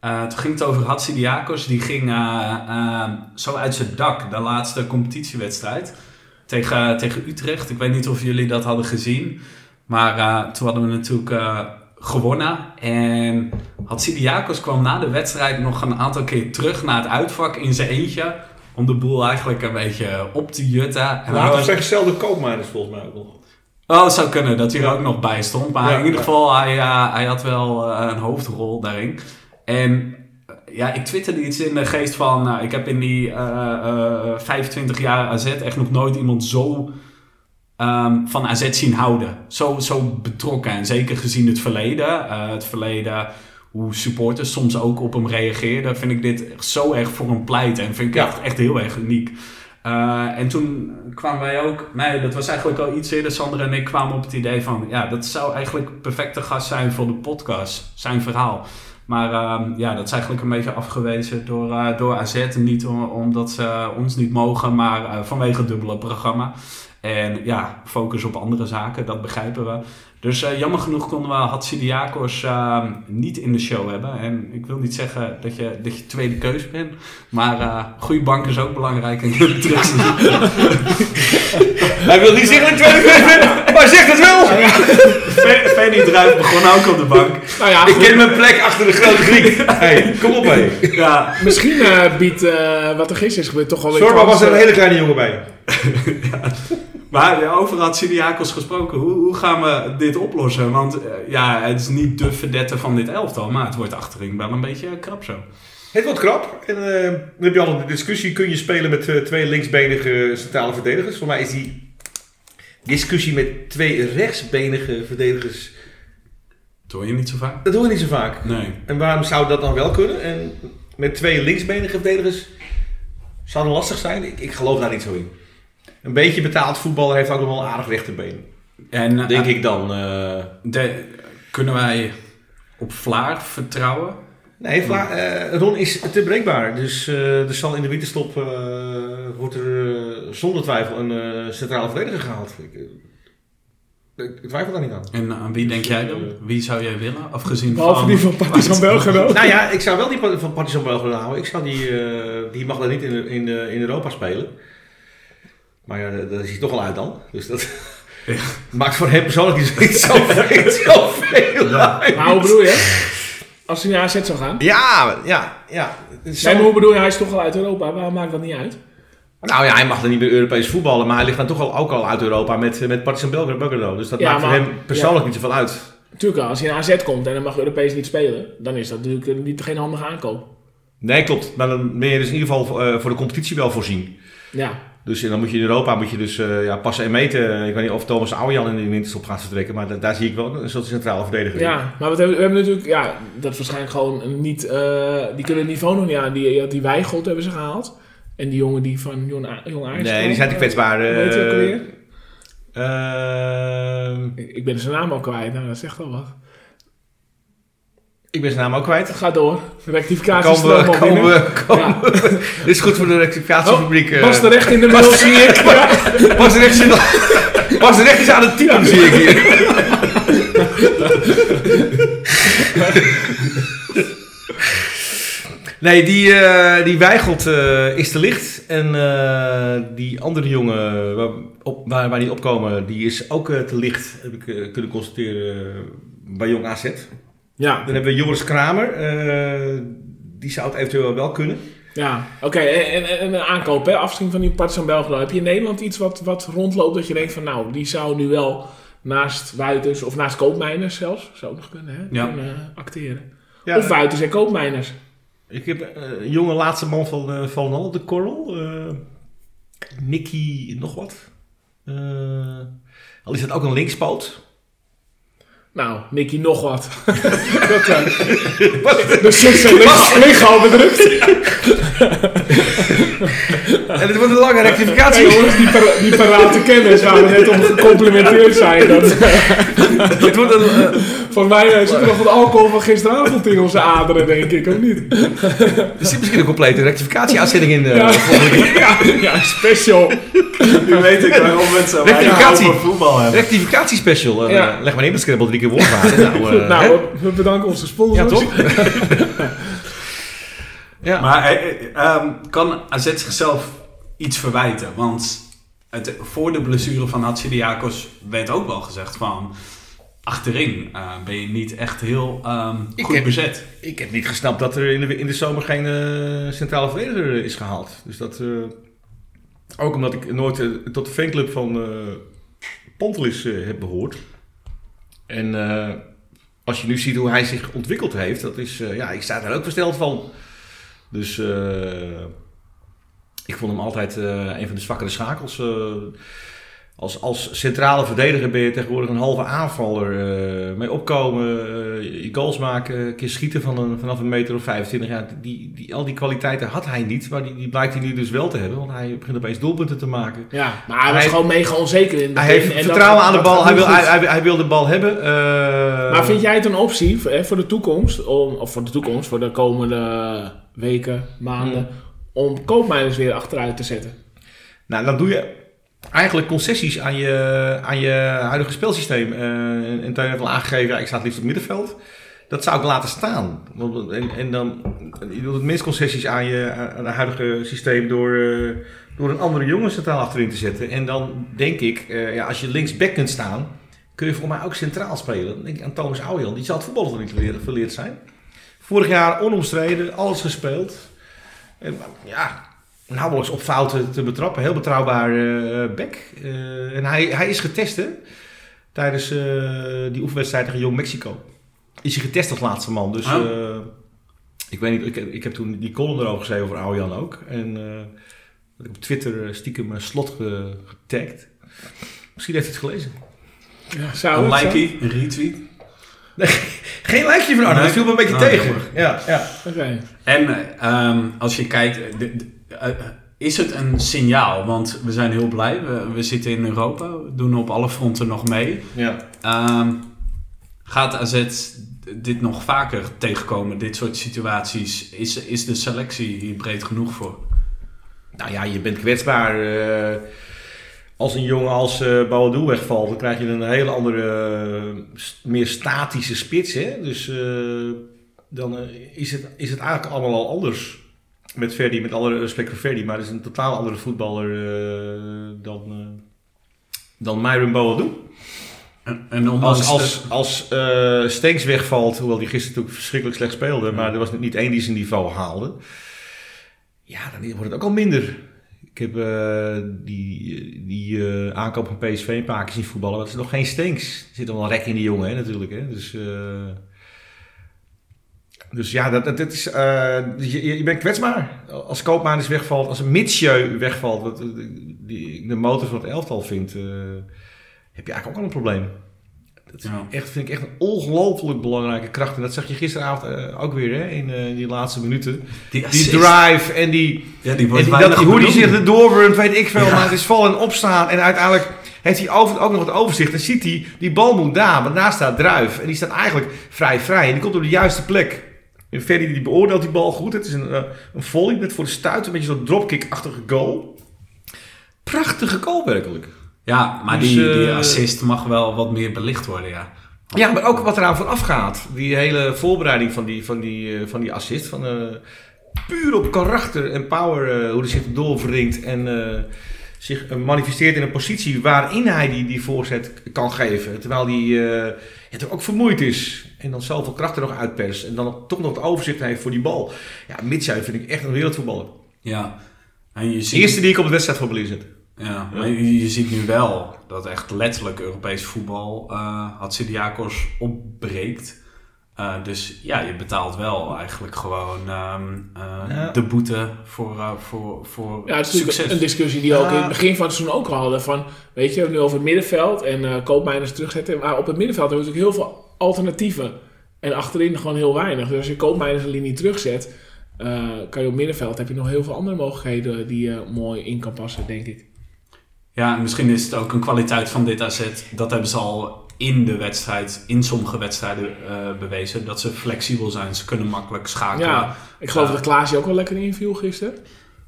Eh, toen ging het over Hatsidiakos. Die ging eh, eh, zo uit zijn dak, de laatste competitiewedstrijd. Tegen, tegen Utrecht. Ik weet niet of jullie dat hadden gezien. Maar eh, toen hadden we natuurlijk eh, gewonnen. En Hatsidiakos kwam na de wedstrijd nog een aantal keer terug naar het uitvak in zijn eentje. Om de boel eigenlijk een beetje op te jutten. En hij
Later
was-
vergestelde koopmijners volgens mij ook nog.
Oh, het zou kunnen dat hij er ook nog bij stond. Maar
Ja,
in ieder geval, hij, eh, hij had wel eh, een hoofdrol daarin. En eh, ja, ik twitterde iets in de geest van... nou, ik heb in die eh, 25 jaar AZ echt nog nooit iemand zo ehm, van AZ zien houden. Zo, zo betrokken. En zeker gezien het verleden. eh, het verleden, hoe supporters soms ook op hem reageerden... vind ik dit zo erg voor hem pleiten. En vind ik
Ja.
echt, echt heel erg uniek. Eh, en toen kwamen wij ook, nee, dat was eigenlijk al iets eerder, Sander en ik kwamen op het idee van, ja, dat zou eigenlijk perfecte gast zijn voor de podcast, zijn verhaal. Maar ehm, ja, dat is eigenlijk een beetje afgewezen door, eh, door AZ. Niet om- omdat ze ons niet mogen, maar vanwege het dubbele programma. En ja, focus op andere zaken, dat begrijpen we. Dus eh, jammer genoeg konden we Hatsidiakos ehm niet in de show hebben. En ik wil niet zeggen dat je, dat je tweede keus bent. Maar eh goede bank is ook belangrijk. En je.
Hij wil niet zeggen dat ik tweede keus ben, maar hij zegt het wel.
Fanny Druif begon ook op de bank.
Nou ja,
Ik ken mijn plek achter de grote Griek. Hey, kom op hé.
Ja,
misschien eh, biedt eh, wat er gisteren is gebeurd toch wel weer
Sorba was er een hele kleine jongen bij.
maar over Hatsidiakos gesproken. Hoe, hoe gaan we dit oplossen? Want eh, ja, het is niet de verdette van dit elftal. Maar het wordt achterin wel een beetje krap zo.
Het wordt krap. En eh, dan heb je altijd de discussie: kun je spelen met eh, twee linksbenige centrale verdedigers? Voor mij is die discussie met twee rechtsbenige verdedigers.
Dat hoor je niet zo vaak.
Dat doen we niet zo vaak.
Nee.
En waarom zou dat dan wel kunnen? En met twee linksbenige verdedigers zou dat lastig zijn? Ik, ik geloof daar niet zo in. Een beetje betaald voetballer heeft ook nog wel een aardig rechterbeen.
En eh,
Denk ik dan. eh.
de- kunnen wij op Vlaar vertrouwen?
Nee, Vla- eh, Ron is te breekbaar. Dus eh, er zal in de winterstop eh, wordt er eh, zonder twijfel een eh, centrale verdediger gehaald. Ik, eh, ik, ik twijfel daar niet aan.
En aan wie denk jij dan? Wie zou jij willen? Afgezien
Behalve
van...
die van Partizan Belgrado.
Nou ja, ik zou wel die van Partizan Belgrado houden. Ik zou die, eh, die mag daar niet in, in, eh, in Europa spelen. Maar ja, daar- daar is hij toch al uit dan. Dus dat
Ja.
maakt voor hem persoonlijk niet zo- niet zoveel, zoveel uit.
Maar hoe bedoel je? Als hij naar AZ zou gaan?
Ja, ja, ja. Zo-
Nee, maar hoe bedoel je? Hij is toch al uit Europa. Waarom maakt dat niet uit?
Nou ja, hij mag dan niet meer Europees voetballen, maar hij ligt dan toch al, ook al uit Europa met, met Partizan Belgrado. Dus dat
Ja,
maakt voor hem persoonlijk niet zoveel uit.
Tuurlijk, als hij naar AZ komt en dan mag Europees niet spelen, dan is dat natuurlijk eh, niet, geen handige aankoop.
Nee, klopt. Maar dan ben je dus in ieder geval eh, voor de competitie wel voorzien.
Ja,
Dus en dan moet je in Europa moet je dus eh, ja, passen en meten. Ik weet niet of Thomas Aujan in de winterstop gaat vertrekken, maar da- daar zie ik wel een soort centrale verdediger. in.
ja maar we hebben, we hebben natuurlijk, ja, dat is waarschijnlijk gewoon niet, eh, die kunnen het niveau nog niet aan. Die, die Weigelt hebben ze gehaald. En die jongen die van Jong, Jong Ajax
Nee, die zijn te
eh,
kwetsbaar.
heet die ook Ik ik ben zijn naam al kwijt, nou dat zegt wel wat.
Ik ben zijn naam ook kwijt.
Ga door. Rectificatie
Komen we, komen
binnen.
we, komen
Ja.
Dit is goed voor de rectificatiefabriek. eh.
Pas terecht in de mail, zie ik. Ja.
Pas rechts is, pas is aan het typen, zie ik hier. Nee, die, eh, die Weigelt eh, is te licht. En eh, die andere jongen waar, op, waar, waar die opkomen, die is ook eh, te licht. Heb ik eh, kunnen constateren eh, bij Jong AZ.
Ja,
Dan hebben we Joris Kramer. eh, die zou het eventueel wel kunnen.
ja. oké. En, en, en een aankoop, hè? van die Partizan Belgrado. Heb je in Nederland iets wat, wat rondloopt dat je denkt van, nou, die zou nu wel naast Wuiters of naast Koopmijners zelfs, zou ook nog kunnen, hè?
Ja.
kunnen eh, acteren.
Ja,
Of Wuiters en Koopmijners.
Ik heb eh, een jonge laatste man van uh, op de korrel. eh Nicky nog wat. Eh, al is het ook een linkspoot.
Nou, Nicky nog wat. dat, uh, dus zijn lichaam bedrukt.
en het wordt een lange rectificatie.
Jongens, die, para die parate kennis waar we net om gecomplimenteerd zijn. Dat,
het wordt een, uh,
volgens mij uh, zit er nog wat alcohol van gisteravond in onze aderen, denk ik, of niet?
er zit misschien een complete rectificatie-uitzending in. Uh,
ja. ja, ja, special.
Nu weet ik waarom zo
Rectificatie.
over voetbal hebben.
Rectificatie-special. Uh,
Ja.
leg maar in, dat is drie keer woordwaarde. nou,
nou we, we bedanken onze sponsors.
Ja, toch? Ja.
Maar ehm, kan AZ zichzelf iets verwijten? Want het, voor de blessure van Hatsidiakos werd ook wel gezegd van... Achterin eh, ben je niet echt heel ehm, goed
heb-
bezet.
Ik heb niet gesnapt dat er in de, in de zomer geen centrale verdediger is gehaald. Dus dat, eh, ook omdat ik nooit tot de fanclub van Pantelis eh, heb behoord. En als je nu ziet hoe hij zich ontwikkeld heeft, dat is, ja, ik sta daar ook versteld van. Dus eh, ik vond hem altijd eh, een van de zwakkere schakels. eh. als, als centrale verdediger ben je tegenwoordig een halve aanvaller. mee opkomen, je goals maken, een keer schieten van een, vanaf een meter of 25. Ja, die, die, al die kwaliteiten had hij niet, maar die, die blijkt hij nu dus wel te hebben. Want hij begint opeens doelpunten te maken.
Ja, maar hij was
Hij-
gewoon mega onzeker in het
Hij heeft
en
vertrouwen aan de bal, hij wil, hij, hij, wil de bal hebben.
Maar vind jij het een optie hè, voor de toekomst, om, of voor de toekomst, voor de komende weken, maanden, om koopmijners weer achteruit te zetten?
Nou, dan doe je eigenlijk concessies aan je, aan je huidige speelsysteem. Eh, en en Teun heeft al aangegeven, ja, ik sta het liefst op middenveld. Dat zou ik laten staan. Want- En, en dan, je doet het minst concessies aan je aan het huidige systeem door, eh, door een andere jongen centraal achterin te zetten. En dan denk ik, eh, ja, als je linksback kunt staan, kun je voor mij ook centraal spelen. Dan denk ik aan Thomas Ouwjan, die zal het voetbal nog niet leren, verleerd zijn. Vorig jaar onomstreden, alles gespeeld. En, ja, nauwelijks op fouten te betrappen. Heel betrouwbaar eh back. Eh, en hij, hij is getest hè, tijdens eh, die oefenwedstrijd tegen Jong Mexico. Is hij getest als laatste man. Dus
Oh.
eh, ik weet niet, ik, heb- ik heb toen die column erover geschreven over Arjan ook. En eh, ik heb op Twitter stiekem een slot ge- getagd. Misschien heeft hij het gelezen.
Ja, zou
een retweet.
Geen lijkje van Arno,
Nee.
dat viel me een beetje
Oh,
tegen. Ja, ja.
Oké.
En eh, ehm, als je kijkt, eh, de- de- eh, is het een signaal? Want we zijn heel blij, we, we zitten in Europa, we doen op alle fronten nog mee.
ja.
Ehm, gaat AZ dit nog vaker tegenkomen, dit soort situaties? Is, is de selectie hier breed genoeg voor?
Nou ja, je bent kwetsbaar. eh, als een jongen als Boadu wegvalt, dan krijg je een hele andere, eh, meer statische spits. Hè? Dus eh, dan is, het, is het eigenlijk allemaal al anders. Met Verdi, met alle respect voor Verdi, maar het is een totaal andere voetballer dan, dan Myron Boadu.
En, en
Als, als, als Stenks wegvalt, hoewel die gisteren natuurlijk verschrikkelijk slecht speelde, maar er was niet één die zijn niveau haalde. Ja, dan wordt het ook al minder. Ik heb eh, die, die eh, aankoop van PSV een paar keer zien voetballen, het is nog geen Stenks. Er zit nog wel rek in die jongen, hè, natuurlijk. Hè? Dus, eh, dus ja, dat, dat, dat is, je, je bent kwetsbaar. Als Koopman wegvalt, als een Mitsjeu wegvalt, wat die de motor van het elftal vind, eh, heb je eigenlijk ook al een probleem. Dat is
Ja.
echt, vind ik echt een ongelooflijk belangrijke kracht. En dat zag je gisteravond eh, ook weer hè, in, eh, die laatste minuten.
die,
drive en die,
ja, die
en dat, hoe die zich er doorwurmt, weet ik veel.
Ja.
Maar het is vallen en opstaan. En uiteindelijk heeft hij over, ook nog het overzicht. En ziet hij, die bal moet daar. Maar daar staat Druif. En die staat eigenlijk vrij vrij. En die komt op de juiste plek. En Ferry die beoordeelt die bal goed. Het is een, eh, een volley met voor de stuit. Een beetje zo'n dropkick-achtige goal. Prachtige goal werkelijk.
Ja, maar
Dus,
die, die
eh,
assist mag wel wat meer belicht worden, ja.
Ja, maar ook wat eraan vooraf gaat. Die hele voorbereiding van die, van die, eh, van die assist. Van, eh, puur op karakter en power. hoe hij zich doorwringt. En zich manifesteert in een positie waarin hij die, die voorzet kan geven. Terwijl hij ja, toch ook vermoeid is. En dan zoveel kracht er nog uitperst. En dan toch nog het overzicht heeft voor die bal. Ja, Mitsui vind ik echt een wereldvoetballer.
ja. En je
De
ziet,
eerste die ik op de wedstrijd voor Belize zet.
Ja, maar je, je ziet nu wel dat echt letterlijk Europees voetbal uh, Hatsidiakos opbreekt. Uh, dus ja, je betaalt wel eigenlijk gewoon um, uh,
Ja.
de boete voor, uh, voor, voor
Ja, het is
succes.
natuurlijk een discussie die we ook in het begin van het seizoen ook al hadden. Van, weet je, we hebben nu over het middenveld en uh, koopmijners terugzetten. Maar op het middenveld hebben we natuurlijk heel veel alternatieven. En achterin gewoon heel weinig. Dus als je koopmijners een linie terugzet, uh, kan je op middenveld heb je nog heel veel andere mogelijkheden die je mooi in kan passen, denk ik.
Ja, en misschien is het ook een kwaliteit van dit AZ. Dat hebben ze al in de wedstrijd, in sommige wedstrijden uh, bewezen. Dat ze flexibel zijn. Ze kunnen makkelijk schakelen.
Ja, ik geloof
Ja.
dat Klaasje ook wel lekker inviel gisteren.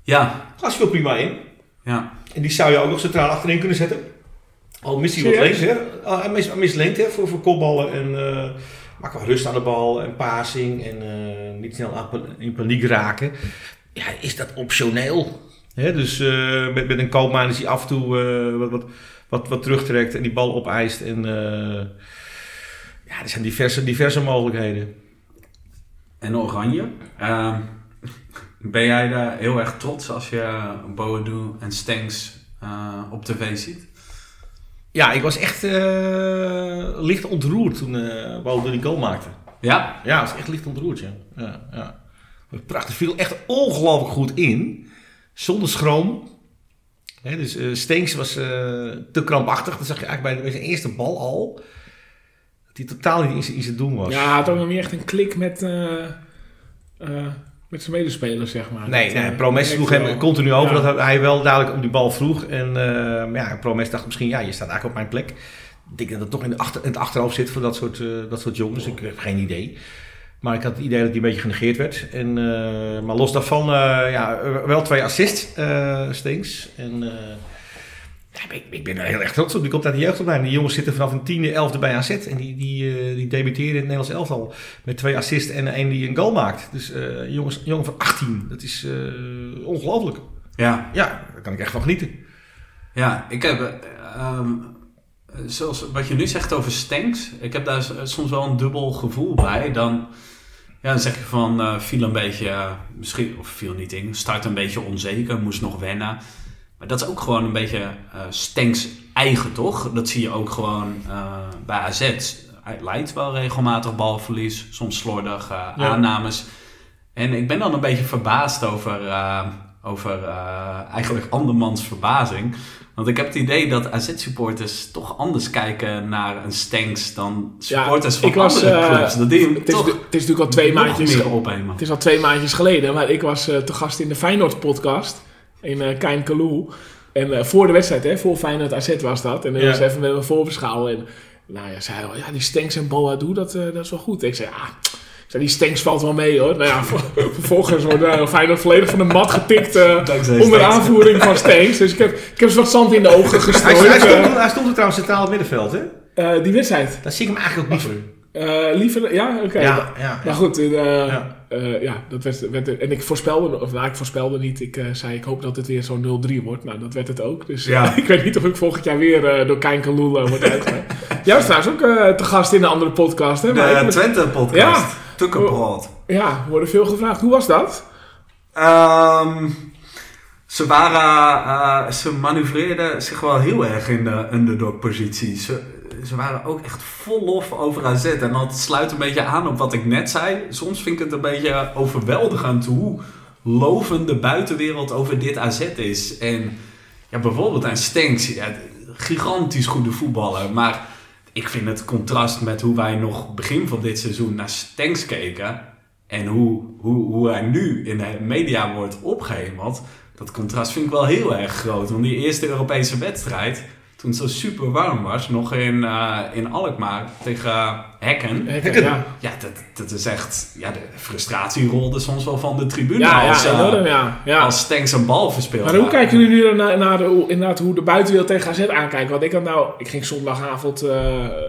Ja,
Glas viel prima in.
ja.
En die zou je ook nog centraal achterin kunnen zetten. Al mist hij wat links, hè? Ah, Hij mist, mist lengte hè, voor, voor kopballen. En, eh, Maar qua rust aan de bal en passing en eh, niet snel in paniek raken. Ja, is dat optioneel. Dus eh, met, met een koopman is hij af en toe eh, wat, wat, wat, wat terugtrekt en die bal opeist. En eh, ja, er zijn diverse, diverse mogelijkheden.
En Oranje. Ehm, ben jij daar heel erg trots als je Boadu en Stenks eh, op tv ziet?
Ja, ik was echt licht ontroerd toen uh, die goal maakte.
Ja?
Ja, was echt licht ontroerd, ja. ja, ja. Prachtig, viel echt ongelooflijk goed in. Zonder schroom. Hè, dus uh, Stenks was uh, te krampachtig. Dat zag je eigenlijk bij, bij zijn eerste bal al. Dat hij totaal niet in zijn, in zijn doen was.
Ja, hij had ook nog niet echt een klik met, uh, met zijn medespelers, zeg maar.
Nee, nee Promes sloeg hem continu over. Ja. Dat hij wel dadelijk om die bal vroeg. En ja, Promes dacht misschien, ja, je staat eigenlijk op mijn plek. Ik denk dat het toch in, de achter, in het achterhoofd zit voor dat soort, dat soort jongens. Ik heb geen idee. Maar ik had het idee dat die een beetje genegeerd werd. En, uh, maar los daarvan, uh, ja, wel twee assists, uh, Stinks. En ja, ik, ik, ben er heel erg trots op. Die komt uit de jeugdopleiding. Die jongens zitten vanaf een tiende, elfde bij AZ. En die, die, die debuteren in het Nederlands elftal. Met twee assists en één die een goal maakt. Dus jongens, jongen van 18, dat is ongelooflijk.
Ja.
Ja, daar kan ik echt van genieten.
Ja, ik heb... Um zoals wat je nu zegt over Stanks, ik heb daar soms wel een dubbel gevoel bij. Dan, ja, dan zeg je van, uh, viel een beetje, uh, misschien, of viel niet in, start een beetje onzeker, moest nog wennen. Maar dat is ook gewoon een beetje uh, Stanks eigen, toch? Dat zie je ook gewoon bij AZ. Hij leidt wel regelmatig balverlies, soms slordig ja. aannames. En ik ben dan een beetje verbaasd over, over eigenlijk andermans verbazing. Want ik heb het idee dat AZ-supporters toch anders kijken naar een Stanks dan supporters
ja,
van
was,
andere
uh,
clubs. Dat die
het, is, het is natuurlijk al twee maandjes
opnemen.
Het is al twee maandjes geleden, maar ik was uh, te gast in de Feyenoord-podcast in uh, Kein Kalou. En voor de wedstrijd, hè, voor Feyenoord AZ was dat. En dan ja. was even met mijn voorbeschouwen. En nou ja, zei hij, ja, die Stanks en Boadu, dat, dat is wel goed. Ik zei, ah, die Stanks valt wel mee hoor. Nou ja, vervolgens wordt uh, Feyenoord volledig van de mat getikt uh, onder aanvoering van Stanks. Dus ik heb, ik heb eens wat zand in de ogen gestrooid.
hij, hij, stond, hij stond er trouwens centraal op middenveld hè?
Uh, die wedstrijd.
Dat zie ik hem eigenlijk ook liever.
Uh, liever, ja, oké. Okay.
Ja, ja,
maar goed, uh, ja. Uh, ja, dat werd, werd, en ik voorspelde, of nou, ik voorspelde niet, ik zei ik hoop dat het weer zo'n 0-3 wordt. Nou, dat werd het ook. Dus
ja.
ik weet niet of ik volgend jaar weer door Kein Kalula wordt uitgegaan. Jij was trouwens ook te gast in een andere podcast, hè?
De Twente-podcast. Ja. Tukkenbrood.
Ja, worden veel gevraagd. Hoe was dat?
Um, ze waren, uh, ze manoeuvreerden zich wel heel erg in de underdog-positie. Ze, ze waren ook echt vol lof over AZ. En dat sluit een beetje aan op wat ik net zei. Soms vind ik het een beetje overweldigend hoe lovend de buitenwereld over dit AZ is. En ja, bijvoorbeeld aan Stenks, ja, gigantisch goede voetballer. Maar ik vind het contrast met hoe wij nog begin van dit seizoen naar Stenks keken. En hoe, hoe, hoe hij nu in de media wordt opgehemeld. Dat contrast vind ik wel heel erg groot. Want die eerste Europese wedstrijd, toen het zo super warm was, nog in, uh, in Alkmaar tegen uh, Hekken.
Hekken, ja.
Ja, dat, dat is echt... Ja, de frustratie rolde soms wel van de tribune
ja,
als,
ja,
uh,
enorm, ja. ja.
als Stenks een bal verspeelt.
Maar hoe kijken jullie nu naar, naar de, inderdaad, hoe de buitenwereld tegen AZ aankijkt? Want ik had nou... Ik ging zondagavond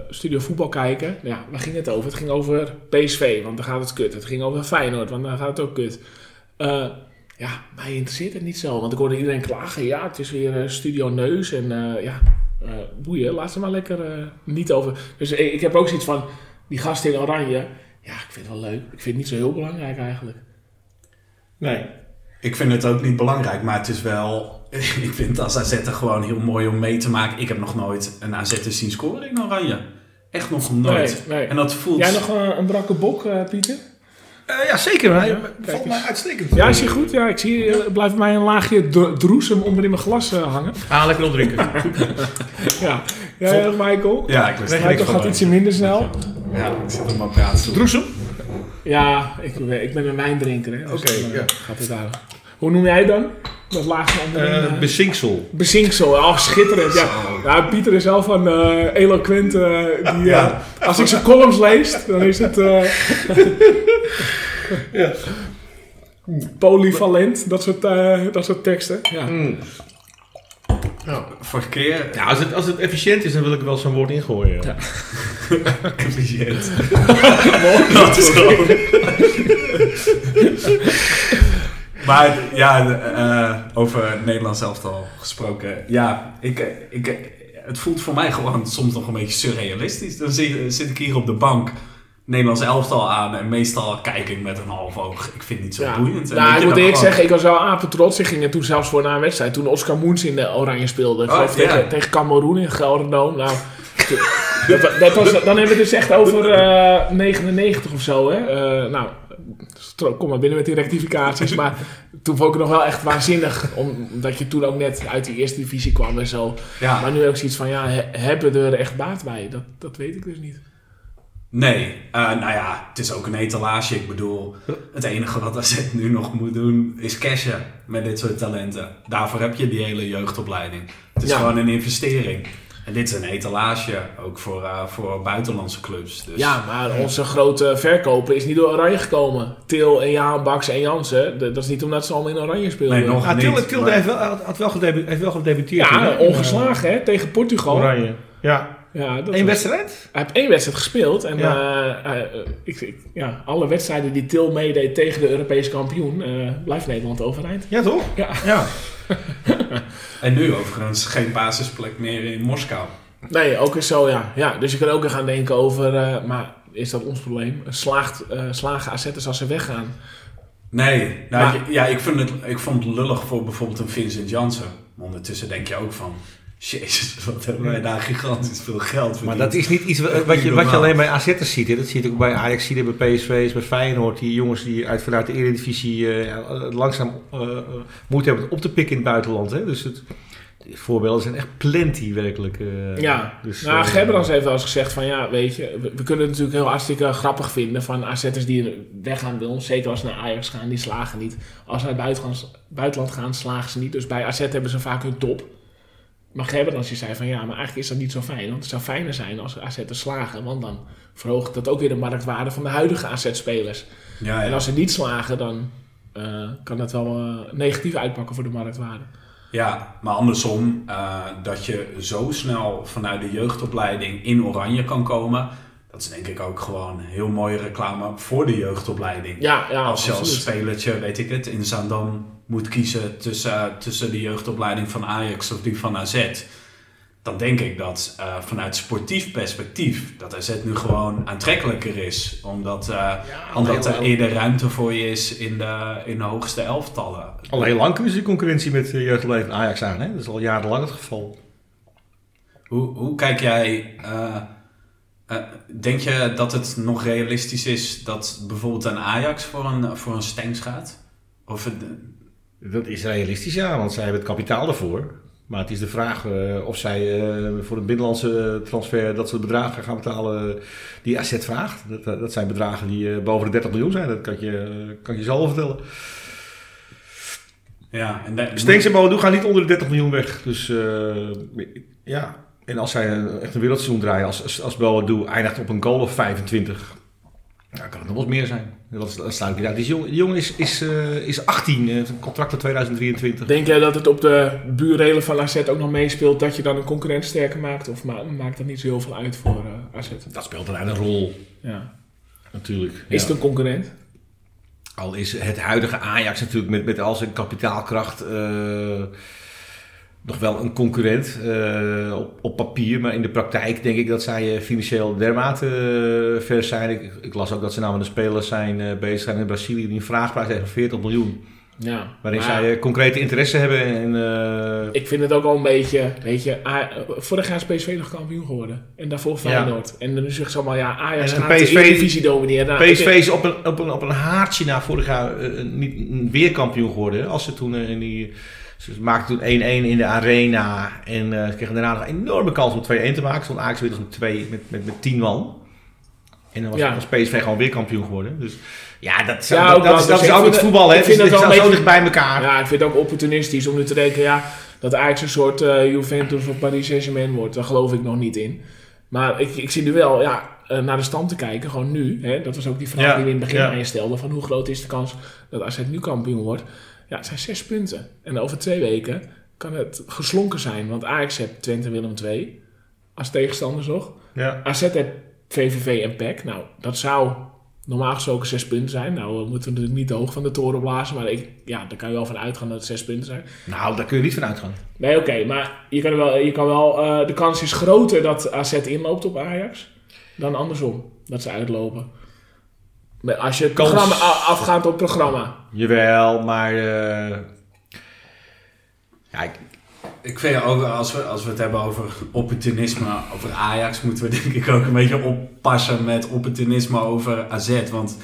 studio voetbal kijken. Ja, waar ging het over? Het ging over PSV, want dan gaat het kut. Het ging over Feyenoord, want dan gaat het ook kut. ja, mij interesseert het niet zo. Want ik hoorde iedereen klagen. Ja, het is weer studio neus en ja... Uh, boeien, laat ze maar lekker uh, niet over. Dus ik, ik, heb ook zoiets van, die gasten in oranje, ja, ik vind het wel leuk. Ik vind het niet zo heel belangrijk eigenlijk.
Nee. Ik vind het ook niet belangrijk, maar het is wel... ik vind als AZ er gewoon heel mooi om mee te maken. Ik heb nog nooit een AZ zien scoren in oranje. Echt nog nooit.
Nee, nee.
En dat voelt...
Jij nog een, een brakke bok, Pieter?
Uh, ja, zeker. Hij
Ja,
valt
kijk
mij uitstekend.
Ja, is je goed? Ja, ik zie, er blijft mij een laagje dro- droesem onder in mijn glas eh, hangen.
Ah, lekker opdrinken.
Ja, ja, ja, Michael?
Ja, ik wist
Michael
niks
gaat ietsje minder snel.
Ja, ik zit op mijn praatstoel.
Droesem?
Ja, ik, ben- ik ben een wijndrinker. hè, dus
Oké,
eh,
ja.
Gaat het daar. Hoe noem jij dan? Dat laagje onderin?
Eh
eh,
bezinksel.
Bezinksel, oh schitterend. Ja. Pieter is wel van eh eloquent. eh, die,
Ja.
als ik zijn columns lees, dan is het eh,
Ja.
polyvalent, dat soort, eh, dat soort teksten. Ja.
Mm.
Vorige keer...
Ja, als het, als het efficiënt is, dan wil ik wel zo'n woord ingooien.
Ja.
Efficiënt. Dat is gewoon... maar ja, eh, over het Nederlands elftal gesproken. Ja, ik, ik, het voelt voor mij gewoon soms nog een beetje surrealistisch. Dan zit, zit ik hier op de bank Nederlands elftal aan en meestal kijk ik met een half oog. Ik vind het niet zo
Ja.
boeiend. En
Nou, ik moet eerlijk zeggen, ik was wel apen trots. Ik ging er toen zelfs voor na een wedstrijd. Toen Oscar Moens in de Oranje speelde.
Oh,
tegen, tegen Cameroen in Gelderdoom. Nou, dat, wa- dat was, dan hebben we het dus echt over eh 99 of zo. Hè? Eh, nou, kom maar binnen met die rectificaties. maar toen vond ik het nog wel echt waanzinnig. Omdat je toen ook net uit die eerste divisie kwam en zo.
Ja.
Maar nu ik zoiets van, ja, he- hebben we er echt baat bij? Dat, dat weet ik dus niet.
Nee, eh, nou ja, het is ook een etalage. Ik bedoel, het enige wat AZ nu nog moet doen is cashen met dit soort talenten. Daarvoor heb je die hele jeugdopleiding. Het is
Ja.
gewoon een investering. En dit is een etalage, ook voor, eh, voor buitenlandse clubs. Dus,
Ja, maar onze grote verkoper is niet door Oranje gekomen. Til en Jaan Baks en Jansen. Dat is niet omdat ze allemaal in Oranje speelden.
Nee, nog
Ah, Tilde,
niet,
Tilde
maar-
heeft, wel, had wel gedebu- heeft wel gedebuteerd.
Ja, ongeslagen hè, tegen Portugal.
Oranje. Ja.
Ja, dat
Eén
was-
wedstrijd?
Hij heeft één wedstrijd gespeeld. En
Ja.
eh, eh, ik, ik- ja, alle wedstrijden die Til meedeed tegen de Europese kampioen, eh, blijft Nederland overeind.
Ja, toch?
Ja.
Ja.
En nu overigens geen basisplek meer in Moskou.
Nee, ook is zo, ja. ja. Dus je kan ook weer gaan denken over, eh, maar is dat ons probleem? Slaagt, eh, slagen AZ'ers als ze weggaan?
Nee, nou,
Maar-
ja, ik, vind het, ik vond het lullig voor bijvoorbeeld een Vincent Janssen. Maar ondertussen denk je ook van... Jezus, wat hebben wij daar gigantisch veel geld
Maar
verdiend.
dat is niet iets wat, je, wat je alleen bij AZ'ers ziet. Hè. Dat zie je ook bij Ajax, zie je bij PSV's, bij Feyenoord. Die jongens die uit, vanuit de Eredivisie eh, ja, langzaam eh, eh, moeite hebben op te pikken in het buitenland. Hè. Dus het, de voorbeelden zijn echt plenty werkelijk. eh.
Ja,
dus,
nou,
eh,
Gebrans heeft wel eens gezegd van ja, weet je, we, we kunnen het natuurlijk heel hartstikke grappig vinden van AZ'ers die weggaan bij ons. Zeker als ze naar Ajax gaan, die slagen niet. Als ze naar het buitenland, buitenland gaan, slagen ze niet. Dus bij AZ hebben ze vaak hun top. Maar Gebrans die zei van ja, maar eigenlijk is dat niet zo fijn. Want het zou fijner zijn als AZ'ers slagen. Want dan verhoogt dat ook weer de marktwaarde van de huidige AZ-spelers.
Ja,
En
ja.
als ze niet slagen, dan eh, kan dat wel eh, negatief uitpakken voor de marktwaarde.
Ja, maar andersom, eh, dat je zo snel vanuit de jeugdopleiding in Oranje kan komen, dat is denk ik ook gewoon heel mooie reclame voor de jeugdopleiding.
Ja, ja
als je als spelertje, weet ik het, in Zaandam moet kiezen tussen, tussen de jeugdopleiding van Ajax of die van AZ, dan denk ik dat eh, vanuit sportief perspectief dat AZ nu gewoon aantrekkelijker is, omdat, eh, omdat er eerder ruimte voor je is in de, in de hoogste elftallen.
Al heel lang kunnen ze die concurrentie met uh, jeugdleven Ajax aan. Hè? Dat is al jarenlang het geval.
Hoe, hoe kijk jij... eh, eh, denk je dat het nog realistisch is dat bijvoorbeeld een Ajax voor een, voor een Stengs gaat? Of het,
Dat is realistisch, ja, want zij hebben het kapitaal ervoor. Maar het is de vraag eh, of zij eh, voor een binnenlandse transfer dat soort bedragen gaan betalen die AZ vraagt. Dat, dat zijn bedragen die boven de 30 miljoen zijn, dat kan je, kan je al vertellen.
ja, en
Stenks en Boadu gaan niet onder de 30 miljoen weg. Dus ja, en als zij een- echt een wereldseizoen draaien, als, als, als Boadu eindigt op een goal of 25, dan kan het nog wat meer zijn. Dat, sluit ik uit. Die jongen, die jongen is, is, eh, is 18, eh, heeft een contract tot 2023.
Denk jij dat het op de buurrelen van AZ ook nog meespeelt dat je dan een concurrent sterker maakt? Of ma- maakt dat niet zo heel veel uit voor eh, AZ?
Dat speelt een een rol,
Ja.
natuurlijk.
Is
Ja.
het een concurrent?
Al is het huidige Ajax natuurlijk met, met al zijn kapitaalkracht eh, nog wel een concurrent eh, op, op papier. Maar in de praktijk denk ik dat zij eh, financieel dermate ver zijn. Ik, ik las ook dat ze namelijk de spelers zijn bezig zijn in Brazilië die een vraagprijs heeft van 40 miljoen.
Ja.
Waarin
Maar
zij concrete interesse hebben. En,
Ik vind het ook al een beetje, weet je, vorig jaar is PSV nog kampioen geworden. En daarvoor Feyenoord. En dan zegt ze allemaal, ja, Ajax
En
gaat
PSV
de Eredivisie domineren. Nou,
PSV is op een, op een, op een haartje na vorig jaar niet weer kampioen geworden. Als ze toen in die... Ze maakten toen 1-1 in de arena. En eh, ze kregen daarna nog een enorme kans om 2-1 te maken. Stond Ajax weer met, twee, met, met, met 10 man. En dan was,
Ja.
was PSV gewoon weer kampioen geworden. Dus ja, dat,
Ja,
dat, is, dat
Dus
is ook het voetbal. Hè?
vind
Het is zo dicht bij elkaar.
Ja, ik vind het ook opportunistisch om nu te denken, ja, dat Ajax een soort eh, Juventus of Paris Saint-Germain wordt. Daar geloof ik nog niet in. Maar ik, ik zie nu wel, ja, eh, naar de stand te kijken, gewoon nu. Hè, dat was ook die vraag
Ja,
die we in het begin
ja.
aan je stelden, van hoe groot is de kans dat AZ nu kampioen wordt. Ja, het zijn zes punten. En over twee weken kan het geslonken zijn. Want Ajax heeft Twente Willem 2 als tegenstanders nog.
Ja.
AZ heeft VVV en PEC. Nou, dat zou normaal gesproken zes punten zijn. Nou, we moeten natuurlijk niet te hoog van de toren blazen. Maar ik, ja, daar kan je wel van uitgaan dat het zes punten zijn.
Nou, daar kun je niet van uitgaan.
Nee, oké. maar je kan wel, je kan wel eh, de kans is groter dat AZ inloopt op Ajax. Dan andersom. Dat ze uitlopen. Maar Als je het
Kans-
programma, afgaand op programma.
Jawel, maar... eh, ja, ik,
Ik vind ook, als we, als we het hebben over opportunisme over Ajax, moeten we denk ik ook een beetje oppassen met opportunisme over AZ. Want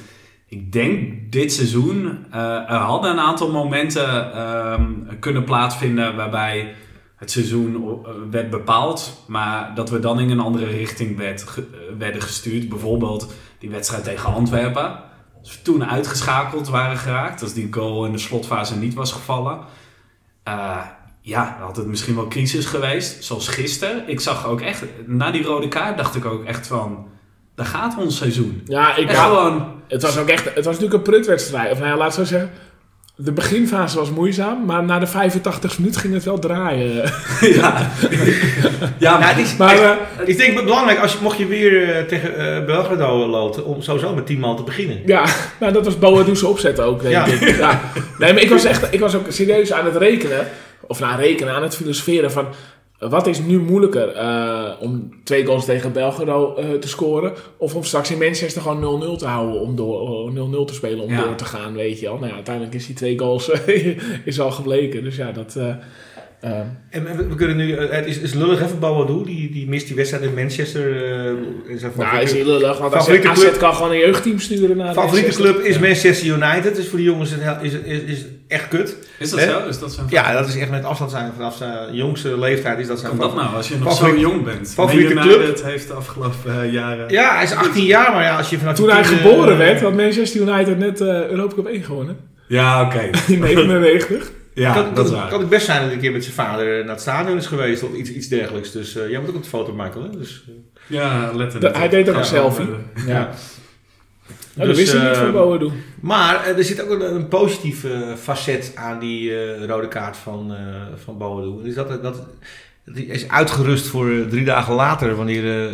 ik denk dit seizoen, eh, er hadden een aantal momenten ehm, kunnen plaatsvinden waarbij het seizoen eh, werd bepaald, maar dat we dan in een andere richting werd, ge- werden gestuurd. Bijvoorbeeld die wedstrijd tegen Antwerpen. Als we toen uitgeschakeld waren geraakt, als die goal in de slotfase niet was gevallen. eh, ja, dan had het misschien wel crisis geweest. Zoals gisteren. Ik zag ook echt, na die rode kaart dacht ik ook echt van, daar gaat ons seizoen.
Ja, ik
En gewoon,
Het was ook echt, het was natuurlijk een prutwedstrijd. Of nou ja, laat ik zo zeggen. De beginfase was moeizaam, maar na de 85 minuut ging het wel draaien.
ja. ja,
ja, het is,
Maar,
echt-
eh,
ik denk belangrijk, als je, mocht je weer eh, tegen eh Belgrado loten, om sowieso met 10 man te beginnen.
Ja, nou, dat was Boadou's opzet ook, denk
Ja.
ik. Ja. Nee, maar ik was, echt, ik was ook serieus aan het rekenen. Of nou, rekenen, aan het filosoferen van... Wat is nu moeilijker? eh, om twee goals tegen Belgrado eh, te scoren? Of om straks in Manchester gewoon 0-0 te houden? Om door, eh, 0-0 te spelen, om
Ja.
door te gaan, weet je wel. Nou ja, uiteindelijk is die twee goals is al gebleken. Dus ja, dat... eh, eh,
En we, we kunnen nu, eh, het is, is lullig even Boadu, die, die mist die wedstrijd in Manchester. in zijn
nou, is heel lullig, want
favoriete
AZ
club-
kan gewoon een jeugdteam sturen naar
favoriete
Manchester.
club is Manchester United, dus voor die jongens is, het- is, is, is echt kut.
is dat zo? Is dat zo?
Ja, dat is echt met afstand zijn, vanaf zijn jongste leeftijd is dat zijn
Kan dat nou, als je nog
favoriete-
zo jong bent?
favoriete
Man
club?
United heeft de afgelopen eh, jaren...
Ja, hij is 18 jaar, maar ja, als je vanaf
Toen hij geboren werd, had Manchester United net eh Europa Cup 1 gewonnen.
Ja, oké.
In 99.
Ja,
kan,
dat
kan, kan het best zijn dat hij een keer met zijn vader naar het stadion is geweest of iets, iets dergelijks. Dus eh jij moet ook op de foto, Michael. Hè? Dus, eh,
Ja, let er
De-
net
hij deed ook een selfie.
eh,
Ja.
ja.
dat
Dus,
wist ik niet van Boadu.
Maar er zit ook een, een positief facet aan die eh, rode kaart van, eh van Boadu. Dus dat, dat, dat hij is uitgerust voor drie dagen later, wanneer eh,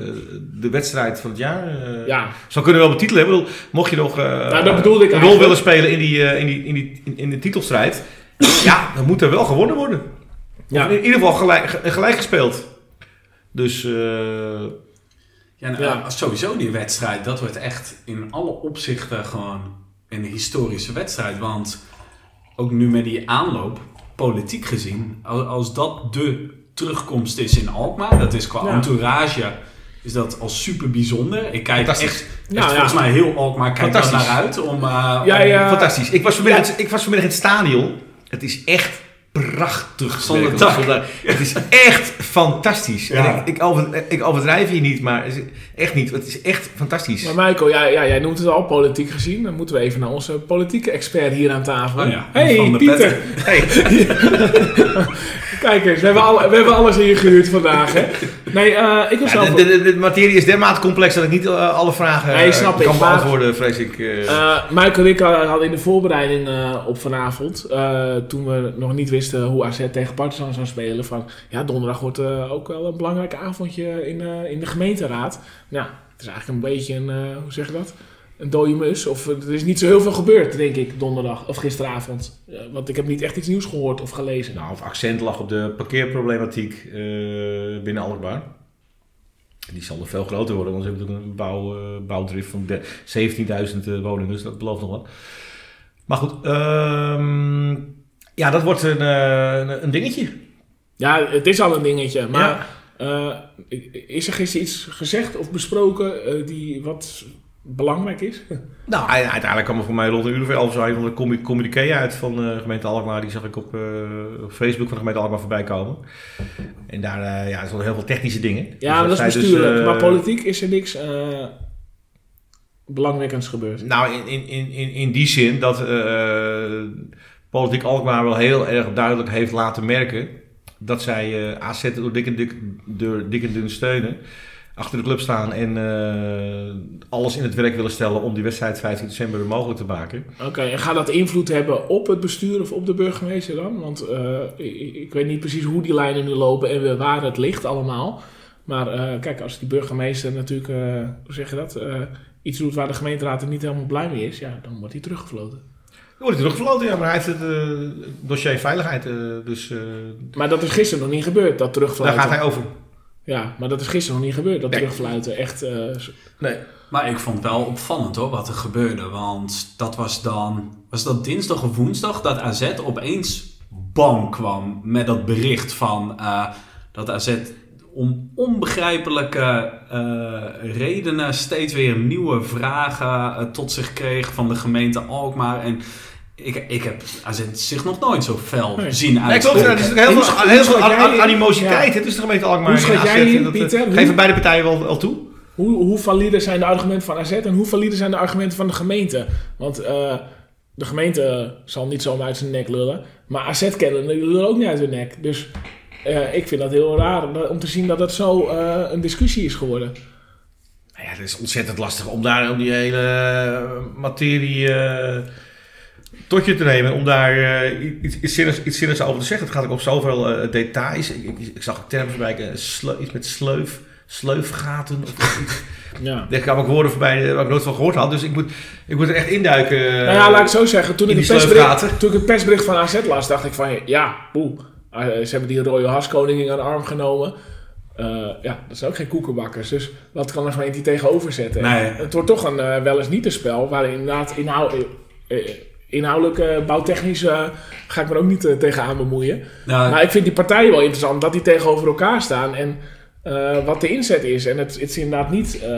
de wedstrijd van het jaar. eh
Ja,
Zo kunnen we wel betitelen. Ik bedoel, mocht je nog eh,
Nou, dat bedoelde ik
een rol willen spelen in, die, eh, in, die, in, die, in, in de titelstrijd, ja, dan moet er wel gewonnen worden.
Ja.
Of in ieder geval gelijk, ge- gelijk gespeeld. Dus eh,
Ja, nou,
Ja.
sowieso die wedstrijd, dat wordt echt in alle opzichten gewoon een historische wedstrijd. Want ook nu met die aanloop, politiek gezien, al- als dat de terugkomst is in Alkmaar, dat is qua
Ja.
entourage, is dat al super bijzonder. Ik kijk echt, echt
Nou, ja.
volgens mij heel Alkmaar kijkt daar
Fantastisch.
naar uit om... eh,
Ja,
om-
ja.
fantastisch. Ik was, vanmiddag, ik was vanmiddag in het stadion. Het is echt prachtig.
Zonder
werkelijk.
dak.
Zonder- Het is echt fantastisch.
Ja.
En ik, ik, over- ik overdrijf hier niet, maar echt niet. Het is echt fantastisch.
Maar Michael, ja, ja, jij noemt het al politiek gezien. Dan moeten we even naar onze politieke expert hier aan tafel.
Oh ja,
hey,
Van de
Pieter.
Hey.
Kijk eens, we hebben, alle, we hebben alles ingehuurd vandaag. Hè? Nee, eh, ik was
Ja,
zelf...
de, de, de materie is dermate complex dat ik niet eh, alle vragen
Nee,
eh,
snap ik,
kan beantwoorden, vrees ik. eh.
Eh, Michael en ik hadden in de voorbereiding eh, op vanavond, eh, toen we nog niet wisten hoe AZ tegen Partizan zou spelen, van ja, donderdag wordt eh, ook wel een belangrijk avondje in, eh, in de gemeenteraad. Nou, het is eigenlijk een beetje een, eh, hoe zeg je dat? Een dode mus. Of er is niet zo heel veel gebeurd, denk ik, donderdag of gisteravond. Want ik heb niet echt iets nieuws gehoord of gelezen.
Nou, of accent lag op de parkeerproblematiek binnen Alkmaar. Die zal nog veel groter worden, want ze hebben natuurlijk een bouw, bouwdrift van de- 17.000 eh, woningen, dus dat belooft nog wat. Maar goed, ehm, ja, dat wordt een, eh, een, een dingetje.
Ja, het is al een dingetje. Maar
Ja.
eh, is er gisteren iets gezegd of besproken eh, die wat belangrijk is?
Nou, ei- uiteindelijk kwam er voor mij rond een uur of elf zo een van de commu- communiqué uit van de gemeente Alkmaar. Die zag ik op, eh, op Facebook van de gemeente Alkmaar voorbij komen. En daar uh, ja, er stonden heel veel technische dingen.
Ja, maar
Dus
dat is bestuurlijk.
dus, eh,
maar politiek is er niks eh belangwekkends gebeurd.
Nou, in, in, in, in, in die zin dat eh, politiek Alkmaar wel heel erg duidelijk heeft laten merken dat zij eh AZ door dik en, dik, dik en dun steunen. achter de club staan en eh, alles in het werk willen stellen om die wedstrijd 15 december mogelijk te maken.
Oké, en gaat dat invloed hebben op het bestuur of op de burgemeester dan? Want eh, ik, weet niet precies hoe die lijnen nu lopen en waar het ligt allemaal. Maar kijk, als die burgemeester natuurlijk, hoe zeg je dat, iets doet waar de gemeenteraad er niet helemaal blij mee is, ja, dan wordt hij teruggefloten.
Dan wordt hij teruggefloten, ja, maar hij heeft het eh, dossier veiligheid, eh, dus eh,
Maar dat is gisteren nog niet gebeurd, dat
daar
terugfluiten.
gaat hij over.
Ja, maar dat is gisteren nog niet gebeurd, dat
Nee.
terugfluiten. Echt, eh,
Nee.
Maar ik vond het wel opvallend hoor, wat er gebeurde. Want dat was dan, was dat dinsdag of woensdag, dat AZ opeens bam kwam met dat bericht van eh, dat AZ om onbegrijpelijke eh, redenen steeds weer nieuwe vragen tot zich kreeg van de gemeente Alkmaar. En ik, ik heb AZ zich nog nooit zo fel
Nee.
zien
Nee, klopt.
uitspreken.
Er is heel veel, heel veel
jij-
animositeit. Het is de gemeente Alkmaar.
Hoe schat
en AZ,
jij in,
dat, eh,
Pieter?
Geven beide partijen wel, wel toe?
Hoe, hoe valide zijn de argumenten van AZ en hoe valide zijn de argumenten van de gemeente? Want eh, de gemeente zal niet zomaar uit zijn nek lullen, maar AZ kennen die lullen ook niet uit hun nek. Dus eh, ik vind dat heel raar om te zien dat dat zo eh, een discussie is geworden.
Nou ja, het is ontzettend lastig om daar om die hele materie eh, tot je te nemen. Om daar eh, iets, iets, zinnigs, iets zinnigs over te zeggen. Het gaat ook op zoveel eh, details. Ik, ik, ik zag voorbij. eh, sleu- iets met sleuf, sleufgaten. Of iets.
Ja.
Er kwamen ook woorden voorbij eh, waar ik nooit van gehoord had. Dus ik moet, ik moet er echt induiken.
nou ja, laat ik zo zeggen. Toen ik, het persbericht, toen ik het persbericht van AZ las, dacht ik van ja, poeh. eh, ze hebben die rode haskoningin aan de arm genomen. Ja, dat zijn ook geen koekenbakkers. Dus wat kan de gemeente hier tegenover zetten?
Nee.
Het wordt toch een wel eens niet een spel waarin inderdaad inhoud, inhoudelijk, bouwtechnisch ga ik me ook niet eh, tegenaan bemoeien.
Nou,
Maar ik vind die partijen wel interessant dat die tegenover elkaar staan en eh, wat de inzet is. En het, het is inderdaad niet, eh,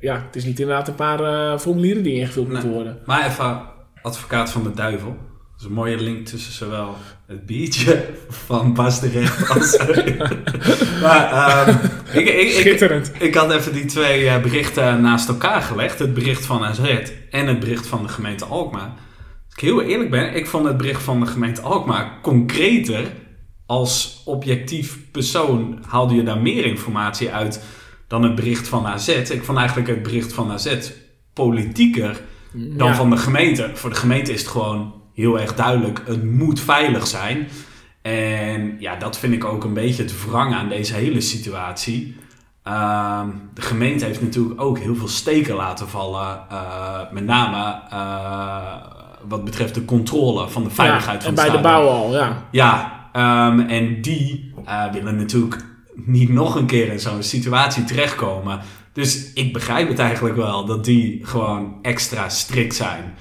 ja, het is niet inderdaad een paar formulieren die ingevuld
Nee.
moeten worden.
Maar even advocaat van de duivel. Dat is een mooie link tussen zowel het biertje van Bas de Recht als... maar ehm, ik, ik,
Schitterend.
ik had even die twee berichten naast elkaar gelegd. Het bericht van AZ en het bericht van de gemeente Alkmaar. Ik heel eerlijk ben, ik vond het bericht van de gemeente Alkmaar concreter. Als objectief persoon haalde je daar meer informatie uit dan het bericht van AZ. Ik vond eigenlijk het bericht van AZ politieker dan
Ja.
van de gemeente. Voor de gemeente is het gewoon heel erg duidelijk. Het moet veilig zijn. En ja, dat vind ik ook een beetje het wrang aan deze hele situatie. Ehm, de gemeente heeft natuurlijk ook heel veel steken laten vallen. eh, met name eh, wat betreft de controle van de veiligheid
Ja,
van
en
het
bij de bouw al, ja.
Ja, ehm, en die eh, willen natuurlijk niet nog een keer in zo'n situatie terechtkomen. Dus ik begrijp het eigenlijk wel dat die gewoon extra strikt zijn.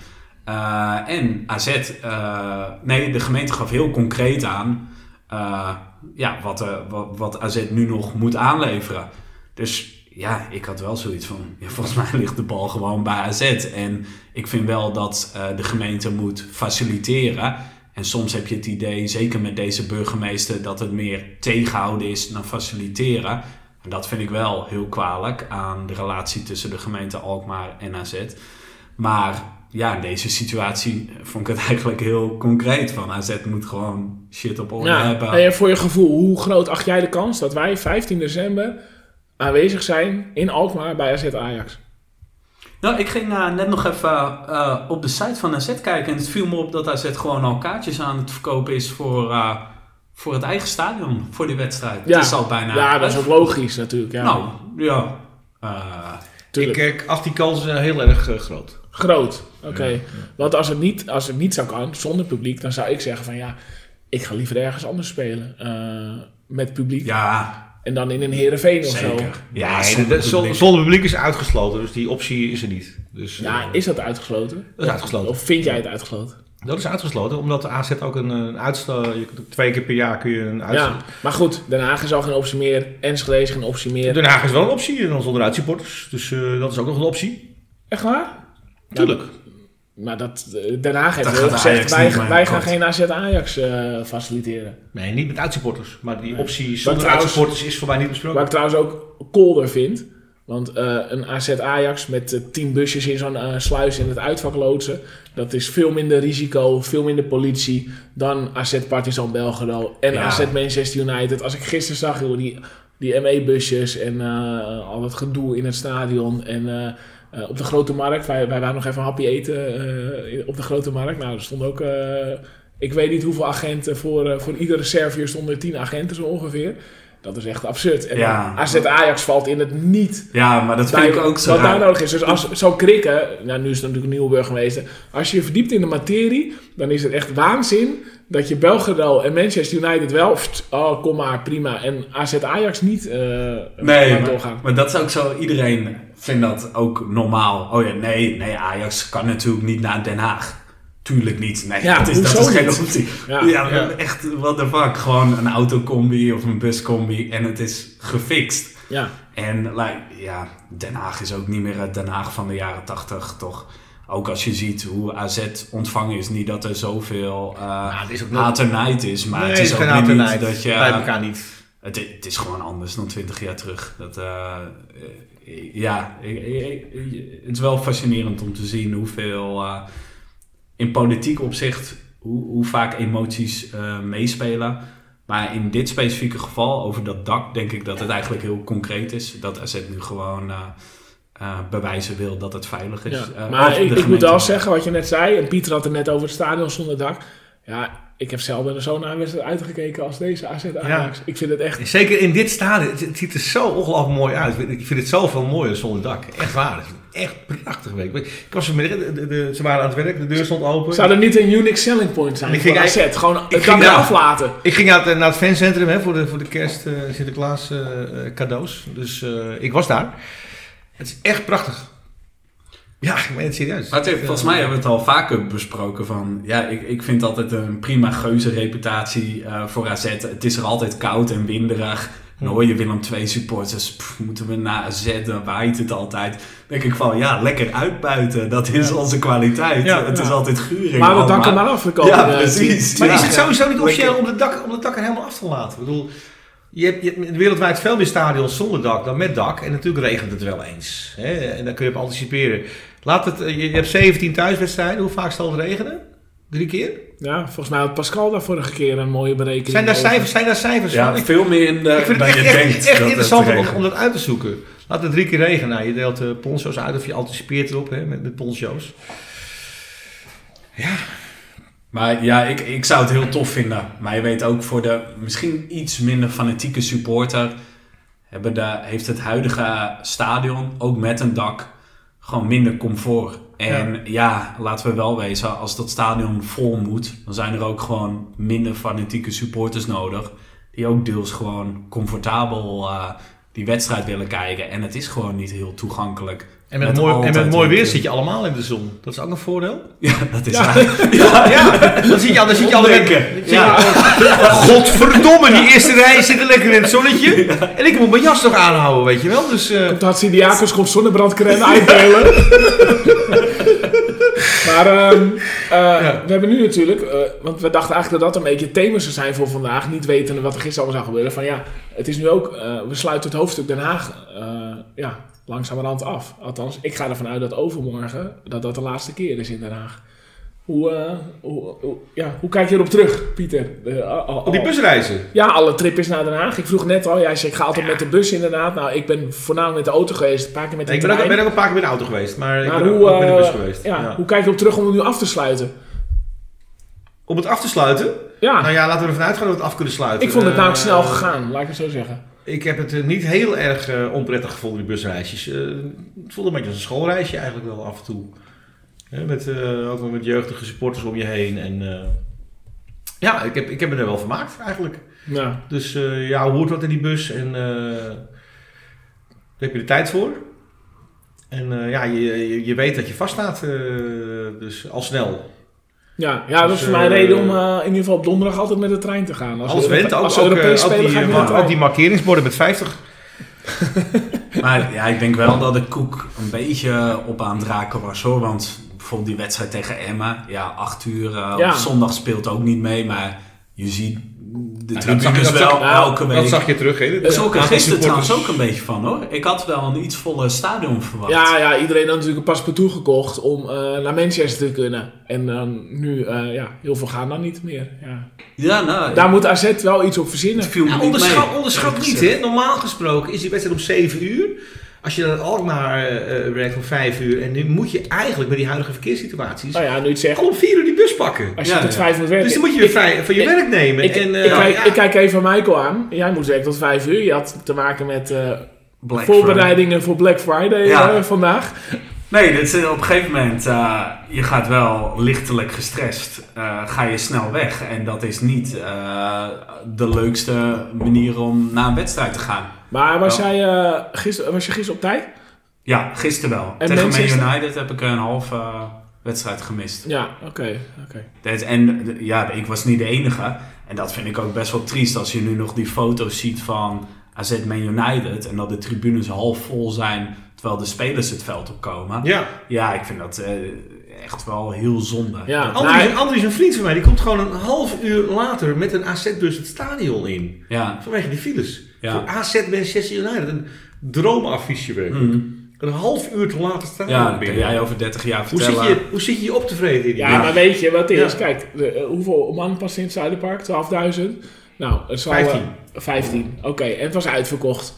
Eh, en AZ, eh, nee, de gemeente gaf heel concreet aan ja, wat, wat, wat AZ nu nog moet aanleveren. Dus ja, ik had wel zoiets van, ja, volgens mij ligt de bal gewoon bij AZ. En ik vind wel dat eh, de gemeente moet faciliteren. En soms heb je het idee, zeker met deze burgemeester, dat het meer tegenhouden is dan faciliteren. En dat vind ik wel heel kwalijk aan de relatie tussen de gemeente Alkmaar en AZ. Maar ja, in deze situatie vond ik het eigenlijk heel concreet. Van AZ moet gewoon shit op orde
ja.
hebben.
En voor je gevoel, hoe groot acht jij de kans dat wij 15 december aanwezig zijn in Alkmaar bij AZ Ajax?
Nou, ik ging eh, net nog even eh, op de site van AZ kijken. En het viel me op dat AZ gewoon al kaartjes aan het verkopen is voor, eh, voor het eigen stadion. Voor die wedstrijd.
Ja.
Het is al bijna
ja, dat is ook logisch natuurlijk. Ja,
Nou, ja. Eh,
Ik eh, acht die kans heel erg groot.
Groot, oké. Want als het, niet, als het niet zou kan, zonder publiek, dan zou ik zeggen van ja, ik ga liever ergens anders spelen. eh, met publiek.
ja,
En dan in een Heerenveen of zo.
Ja,
Nee,
zonder
de- zonder,
publiek.
is uitgesloten, dus die optie is er niet. Dus,
Ja,
eh,
is dat uitgesloten?
Dat is uitgesloten.
Of vind jij het uitgesloten?
dat is uitgesloten, omdat de AZ ook een, een uitstel... Twee keer per jaar kun je een uitstel...
Ja, maar goed, Den Haag is al geen optie meer. Enschede is geen optie meer.
Den Haag is wel een optie, en dan zonder uitsupporters. Dus eh, dat is ook nog een optie.
Echt waar?
Tuurlijk.
Maar dat, eh, Den Haag heeft gezegd,
Ajax
wij, gaan geen AZ Ajax eh, faciliteren.
Nee, niet met uitsupporters. Maar die
Nee.
optie zonder uitsupporters is voor mij niet besproken.
Waar ik trouwens ook kolder vind. Want eh, een AZ Ajax met tien busjes in zo'n sluis in het uitvak loodsen. Dat is veel minder risico, veel minder politie dan AZ Partizan Belgrado en
Ja.
AZ Manchester United. Als ik gisteren zag, joh, die die ME-busjes en eh, al dat gedoe in het stadion. En eh, op de Grote Markt, wij, wij waren nog even happy eten eh, op de Grote Markt. Nou, er stond ook, eh, ik weet niet hoeveel agenten, voor, voor iedere Serviër stonden tien agenten zo ongeveer. Dat is echt absurd. En
Ja.
AZ Ajax valt in het niet
Ja, maar dat vind ik ook zo
wat daar nodig is. Dus als zo'n krikken, nou nu is het natuurlijk een nieuwe burgemeester. Als je je verdiept in de materie, dan is het echt waanzin dat je Belgrado en Manchester United wel, pst, oh kom maar, prima. En AZ Ajax niet eh
Nee, maar,
doorgaan.
maar dat is ook zo. Iedereen vindt dat ook normaal. Oh ja, nee, nee, Ajax kan natuurlijk niet naar Den Haag. Tuurlijk niet. Nee,
Ja,
dat is, dat is geen
niet?
optie.
Ja.
Ja,
Ja.
echt, what the fuck. Gewoon een autocombi of een buscombi en het is gefixt.
Ja,
En like, ja, Den Haag is ook niet meer het Den Haag van de jaren tachtig, toch? Ook als je ziet hoe AZ ontvangen is, niet dat er zoveel uh,
het is ook nog-
is, maar
nee,
het is ook niet dat je...
Bij elkaar niet.
Het, het is gewoon anders dan 20 jaar terug. Dat, eh, eh, ja, ik- ik- ik- het is wel fascinerend om te zien hoeveel eh, in politiek opzicht, hoe, hoe vaak emoties eh, meespelen. Maar in dit specifieke geval, over dat dak, denk ik dat het eigenlijk heel concreet is. Dat AZ nu gewoon eh, eh, bewijzen wil dat het veilig is.
ja.
Eh,
maar ik, ik moet wel zeggen wat je net zei. En Pieter had het net over het stadion zonder dak. Ja, ik heb zelf zo naar een wedstrijd uitgekeken als deze AZ Ajax. Ik vind het echt...
Zeker in dit stadion. Het, het ziet er zo ongelooflijk mooi uit. Ik vind het zoveel mooier zonder dak. Echt waar. Echt prachtig. week. Ik was vanmiddag, de, de, de- ze waren aan het werk, de deur stond open.
Zou er niet een unique selling point zijn
Ik ging
AZ? Gewoon het
ging
dak
daar-
eraf laten.
Ik ging naar het, naar het fancentrum hè, voor, de, voor de kerst eh, Sinterklaas eh, eh, cadeaus. Dus eh, ik was daar. Het is echt prachtig. Ja, ik meen het serieus.
Maar heeft-
Eh,
volgens mij hebben we het al vaker besproken van... Ja, ik, ik vind altijd een prima geuze reputatie eh, voor AZ. Het is er altijd koud en winderig. Dan hoor je Willem II supporters, pff, moeten we AZ, dan waait het altijd. Dan denk ik van, ja, lekker uitbuiten. Dat is
Ja.
onze kwaliteit.
Ja,
het is altijd guring.
Maar we
allemaal.
dakken maar af de komende
Ja, precies.
Maar is het sowieso niet officieel om de, dak, om de dakken helemaal af te laten? Ik bedoel, je hebt, je hebt wereldwijd veel meer stadions zonder dak dan met dak. En natuurlijk regent het wel eens. Hè? En dan kun je op anticiperen. Laat het, eh, je je hebt 17 thuiswedstrijden. Hoe vaak zal het regenen? Drie keer?
Ja, volgens mij had Pascal daar vorige keer een mooie berekening
Zijn daar
over.
cijfers, zijn daar cijfers
Ja,
van?
Veel meer in de,
ik vind
dan
het echt,
je
echt,
denkt.
echt
dat het
interessant om, dat uit te zoeken. Laat het drie keer regenen. Nou, je deelt uh, poncho's uit of je anticipeert erop hè, met, met poncho's.
Maar ja, ik, ik zou het heel tof vinden. Maar je weet ook voor de misschien iets minder fanatieke supporter... Hebben de, heeft het huidige stadion, ook met een dak, gewoon minder comfort. En ja. laten we wel wezen, als dat stadion vol moet... dan zijn er ook gewoon minder fanatieke supporters nodig... die ook deels gewoon comfortabel eh, die wedstrijd willen kijken. En het is gewoon niet heel toegankelijk.
En met,
Met
mooi, en met mooi weer zit je allemaal in de zon. Dat is ook een voordeel.
Ja, dat is
Ja.
waar.
Ja, ja. Dan zit je, dan zit je al
Opdekken.
Ja. Godverdomme, die eerste rij zit er lekker in het zonnetje. En ik moet mijn jas nog aanhouden, weet je wel. Dus eh,
Komt Hatsidiakos komt zonnebrandcrème uitdelen. maar ehm, eh, we hebben nu natuurlijk, eh, want we dachten eigenlijk dat dat een beetje het thema zou zijn voor vandaag. Niet wetende wat er gisteren allemaal zou gebeuren. Van ja, het is nu ook, eh, we sluiten het hoofdstuk Den Haag eh, ja, langzamerhand af. Althans, ik ga ervan uit dat overmorgen dat dat de laatste keer is in Den Haag. Hoe, eh, hoe, hoe- ja, hoe kijk je erop terug, Pieter? Eh, al- al-
op die busreizen.
ja, alle trip is naar Den Haag. Ik vroeg net al, jij zei ik ga altijd met de bus inderdaad. Nou, ik ben voornamelijk met de auto geweest, een paar keer met de
Nee, ik ben ook,
trein.
ben ook een paar keer met de auto geweest, maar ik ben
hoe,
ook met de bus
eh,
geweest.
Ja,
Ja.
hoe kijk je erop terug om het nu af te sluiten?
Om het af te sluiten?
Ja,
Nou ja, laten we ervan uitgaan dat we het af kunnen sluiten.
ik vond het namelijk snel gegaan, laat ik het zo zeggen.
Ik heb het eh, niet heel erg eh, onprettig gevonden, die busreisjes. Eh, het voelde een beetje als een schoolreisje eigenlijk wel af en toe. Hè, met, ook wel met jeugdige supporters om je heen. En, ja, ik heb, ik heb me er wel vermaakt eigenlijk.
Ja,
Dus ja, hoe hoort wat in die bus en daar heb je de tijd voor. En ja, je, je, je weet dat je vaststaat, dus al snel.
Ja, ja dat
Dus,
is voor mij een
eh,
reden om eh, in ieder geval op donderdag altijd met de trein te gaan. Als
went, ook,
als
ook, eh,
Europees
ook,
spelen
die,
ga ik
eh, ook die markeringsborden met 50.
Maar ja, ik denk wel dat de koek een beetje op aan het raken was hoor. Want bijvoorbeeld die wedstrijd tegen Emma. Ja, acht uur. eh,
Ja.
Op zondag speelt ook niet mee. Maar je ziet de
dat zag je-
tribunes wel
zag- Dat zag je terug, hè? Aantal
gisteren trouwens ook een beetje van hoor. Ik had wel een iets volle stadion verwacht.
Ja, ja, iedereen had natuurlijk een paspartout gekocht om eh, naar Manchester te kunnen. En dan nu, eh, ja, heel veel gaan dan niet meer. Ja.
Ja, nou,
Daar moet AZ wel iets op verzinnen.
Ja,
niet
onderschat, niet, hè? Normaal gesproken is die wedstrijd om 7 uur. Als je naar Alkmaar eh, eh, werkt om 5 uur. En nu moet je eigenlijk met die huidige verkeerssituaties.
Nou ja, nu je het zegt,
al om 4 uur die bus pakken.
als je
Ja,
tot
ja.
vijf moet werken.
Dus dan moet je weer
Ik-
vrij van je
ik-
werk nemen.
Ik,
en, eh,
ik, kijk,
ja.
ik kijk even Michael aan. Jij moest werken tot vijf uur. Je had te maken met eh,
Black
voorbereidingen voor Black Friday
Ja.
eh, vandaag.
Nee, dit is, eh, op een gegeven moment, eh, je gaat wel lichtelijk gestrest, eh, ga je snel weg. En dat is niet eh, de leukste manier om naar een wedstrijd te gaan.
Maar was,
Ja.
jij, eh, gister, was je gisteren op tijd?
Ja, gisteren wel.
En
Tegen
Manchester?
Man United heb ik een halve wedstrijd gemist.
Ja, oké. oké.
Dat- En eh, ja, ik was niet de enige. En dat vind ik ook best wel triest als je nu nog die foto's ziet van AZ Man United. En dat de tribunes half vol zijn terwijl de spelers het veld opkomen.
Ja.
Ja, ik vind dat eh, echt wel heel zonde.
Ja.
Andries,
Nou,
Andries, een vriend van mij, die komt gewoon een half uur later met een AZ-bus het stadion in.
ja.
Vanwege die files.
Ja.
Voor AZ Manchester United. Een droomaffiche werkelijk.
Mm.
Een half uur te later staan.
Ja, dat kan jij over 30 jaar
hoe,
vertellen.
zit je, hoe zit je je op te vreten? in die
Ja,
bus?
maar weet je wat het is?
Ja.
Kijk, de, eh, hoeveel man past in het Zuiderpark? 12.000? Nou, het zal,
15.
eh, 15, oké. En het was uitverkocht.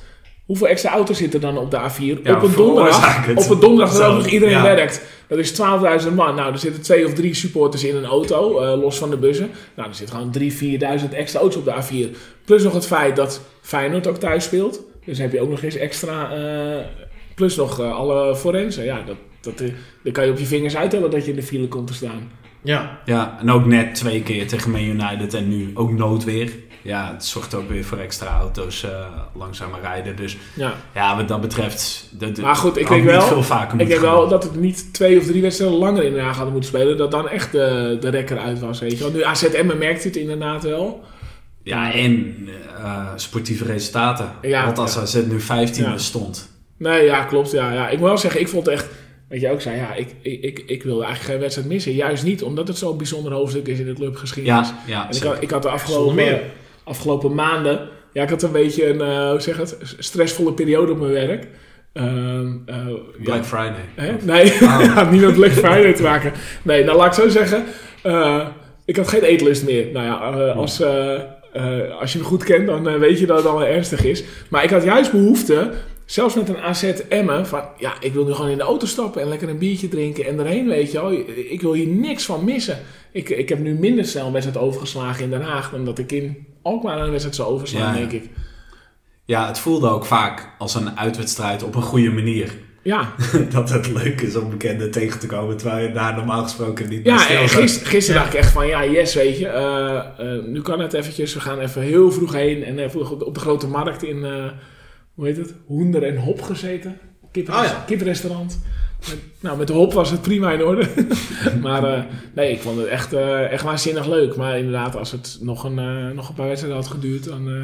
Hoeveel extra auto's zitten dan op de A4?
Ja,
op een donderdag,
het.
op een donderdag dat nog iedereen
ja.
werkt. Dat is 12.000 man. Nou, er zitten twee of drie supporters in een auto, eh, los van de bussen. Nou, er zitten gewoon 3.000, 4.000 extra auto's op de A4. Plus nog het feit dat Feyenoord ook thuis speelt. Dus heb je ook nog eens extra... eh, plus nog eh, alle forensen. Ja, dat, dat, dan kan je op je vingers uittellen dat je in de file komt te staan.
Ja.
Ja, en ook net twee keer tegen Man United en nu ook noodweer. Ja, het zorgt ook weer voor extra auto's eh, langzamer rijden. Dus
Ja.
ja, wat dat betreft... Dat,
Maar goed, ik denk
niet
wel-
veel vaker
Ik wel dat het niet twee of drie wedstrijden langer in Haag hadden moeten spelen. Dat dan echt de, de rekker uit was, weet je wel. Nu AZM merkt het inderdaad wel.
Ja, en eh, sportieve resultaten.
Ja,
Want als
ja.
AZ nu 15e
Ja.
stond...
Nee, ja, klopt. Ja, ja. Ik moet wel zeggen, ik vond het echt... Wat je ook zei, ja, ik, ik, ik, ik wilde eigenlijk geen wedstrijd missen. Juist niet, omdat het zo'n bijzonder hoofdstuk is in de clubgeschiedenis.
Ja, ja
En ik had, ik had de
Zonder
afgelopen,
meer.
Afgelopen maanden... Ja, ik had een beetje een, eh, hoe zeg het, stressvolle periode op mijn werk. Ehm, eh,
Black
ja,
Friday.
Hè? Nee,
Oh.
had niet met Black Friday te maken. Nee, nou laat ik zo zeggen. eh, ik had geen eetlust meer. Nou ja, als, als je me goed kent, dan weet je dat het al ernstig is. Maar ik had juist behoefte, zelfs met een AZ Emmen, van ja, ik wil nu gewoon in de auto stappen en lekker een biertje drinken en erheen, weet je wel. Ik wil hier niks van missen. Ik, ik heb nu minder snel een wedstrijd overgeslagen in Den Haag dan dat ik in Alkmaar een wedstrijd zou overslaan,
Ja,
denk ik.
Ja, het voelde ook vaak als een uitwedstrijd op een goede manier.
Ja,
dat het leuk is om bekenden tegen te komen, terwijl je daar normaal gesproken niet
Ja,
stil
gisteren, dacht ik echt van, ja, yes, weet je. eh, eh, nu kan het eventjes. We gaan even heel vroeg heen. En even op de grote markt in, eh, hoe heet het? Hoender en Hop gezeten.
Oh ja.
Kiprestaurant. Met, nou, met de hop was het prima in orde. maar eh, nee, ik vond het echt, eh, echt waanzinnig leuk. Maar inderdaad, als het nog een, eh, nog een paar wedstrijden had geduurd, dan... eh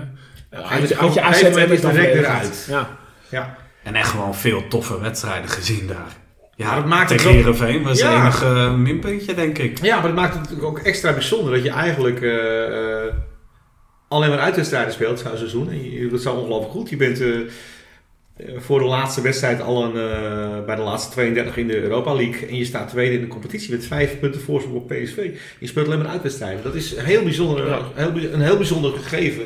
Ga je
had je,
het
had je AZ verleden
eruit.
Ja.
Ja.
En echt gewoon veel toffe wedstrijden gezien daar. Ja,
Maar dat maakt het
tegen
ook-
Heerenveen was
Ja.
het enige minpuntje, denk ik.
ja, maar dat maakt het natuurlijk ook extra bijzonder dat je eigenlijk eh, eh, alleen maar uitwedstrijden speelt het hele seizoen. En je, dat al ongelooflijk goed. Je bent voor de laatste wedstrijd al een, eh, bij de laatste 32 in de Europa League. En je staat tweede in de competitie met vijf punten voorsprong op PSV. Je speelt alleen maar uitwedstrijden. Dat is een heel bijzonder,
Ja.
heel, een heel bijzonder gegeven.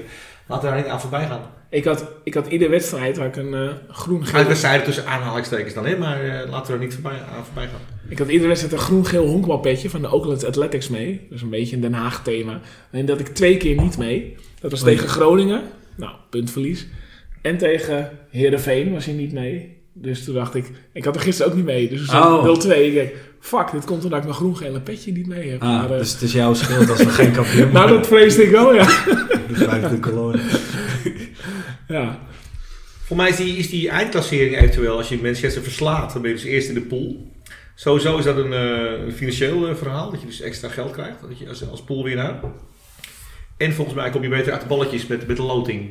Laten we daar niet aan voorbij gaan.
Ik, had, ik had iedere wedstrijd waar ik een eh groen-geel
Uitwedstrijden tussen aanhalingstekens dan, hè? maar eh, laten we er niet voorbij, aan voorbij gaan.
Ik had iedere wedstrijd een groen-geel honkbalpetje van de Oakland Athletics mee. Dus een beetje een Den Haag thema. En dat ik twee keer niet mee. Dat was tegen Groningen. Nou, puntverlies. En tegen Heerenveen was hij niet mee. Dus toen dacht ik, ik had er gisteren ook niet mee. Dus toen zei
Oh.
ik 0-2. Ik denk, fuck, dit komt omdat ik mijn groen-gele petje niet mee heb.
Ah,
maar, eh,
dus het is jouw schuld als we geen kampioen
nou, dat vreesde ik wel, ja.
De vijfde kolonie.
ja.
Voor mij is die, is die eindklassering eventueel, als je Manchester verslaat, dan ben je dus eerst in de pool. Sowieso is dat een, eh, een financieel eh, verhaal, dat je dus extra geld krijgt dat je als, als poolwinnaar. En volgens mij kom je beter uit de balletjes met, met de loting.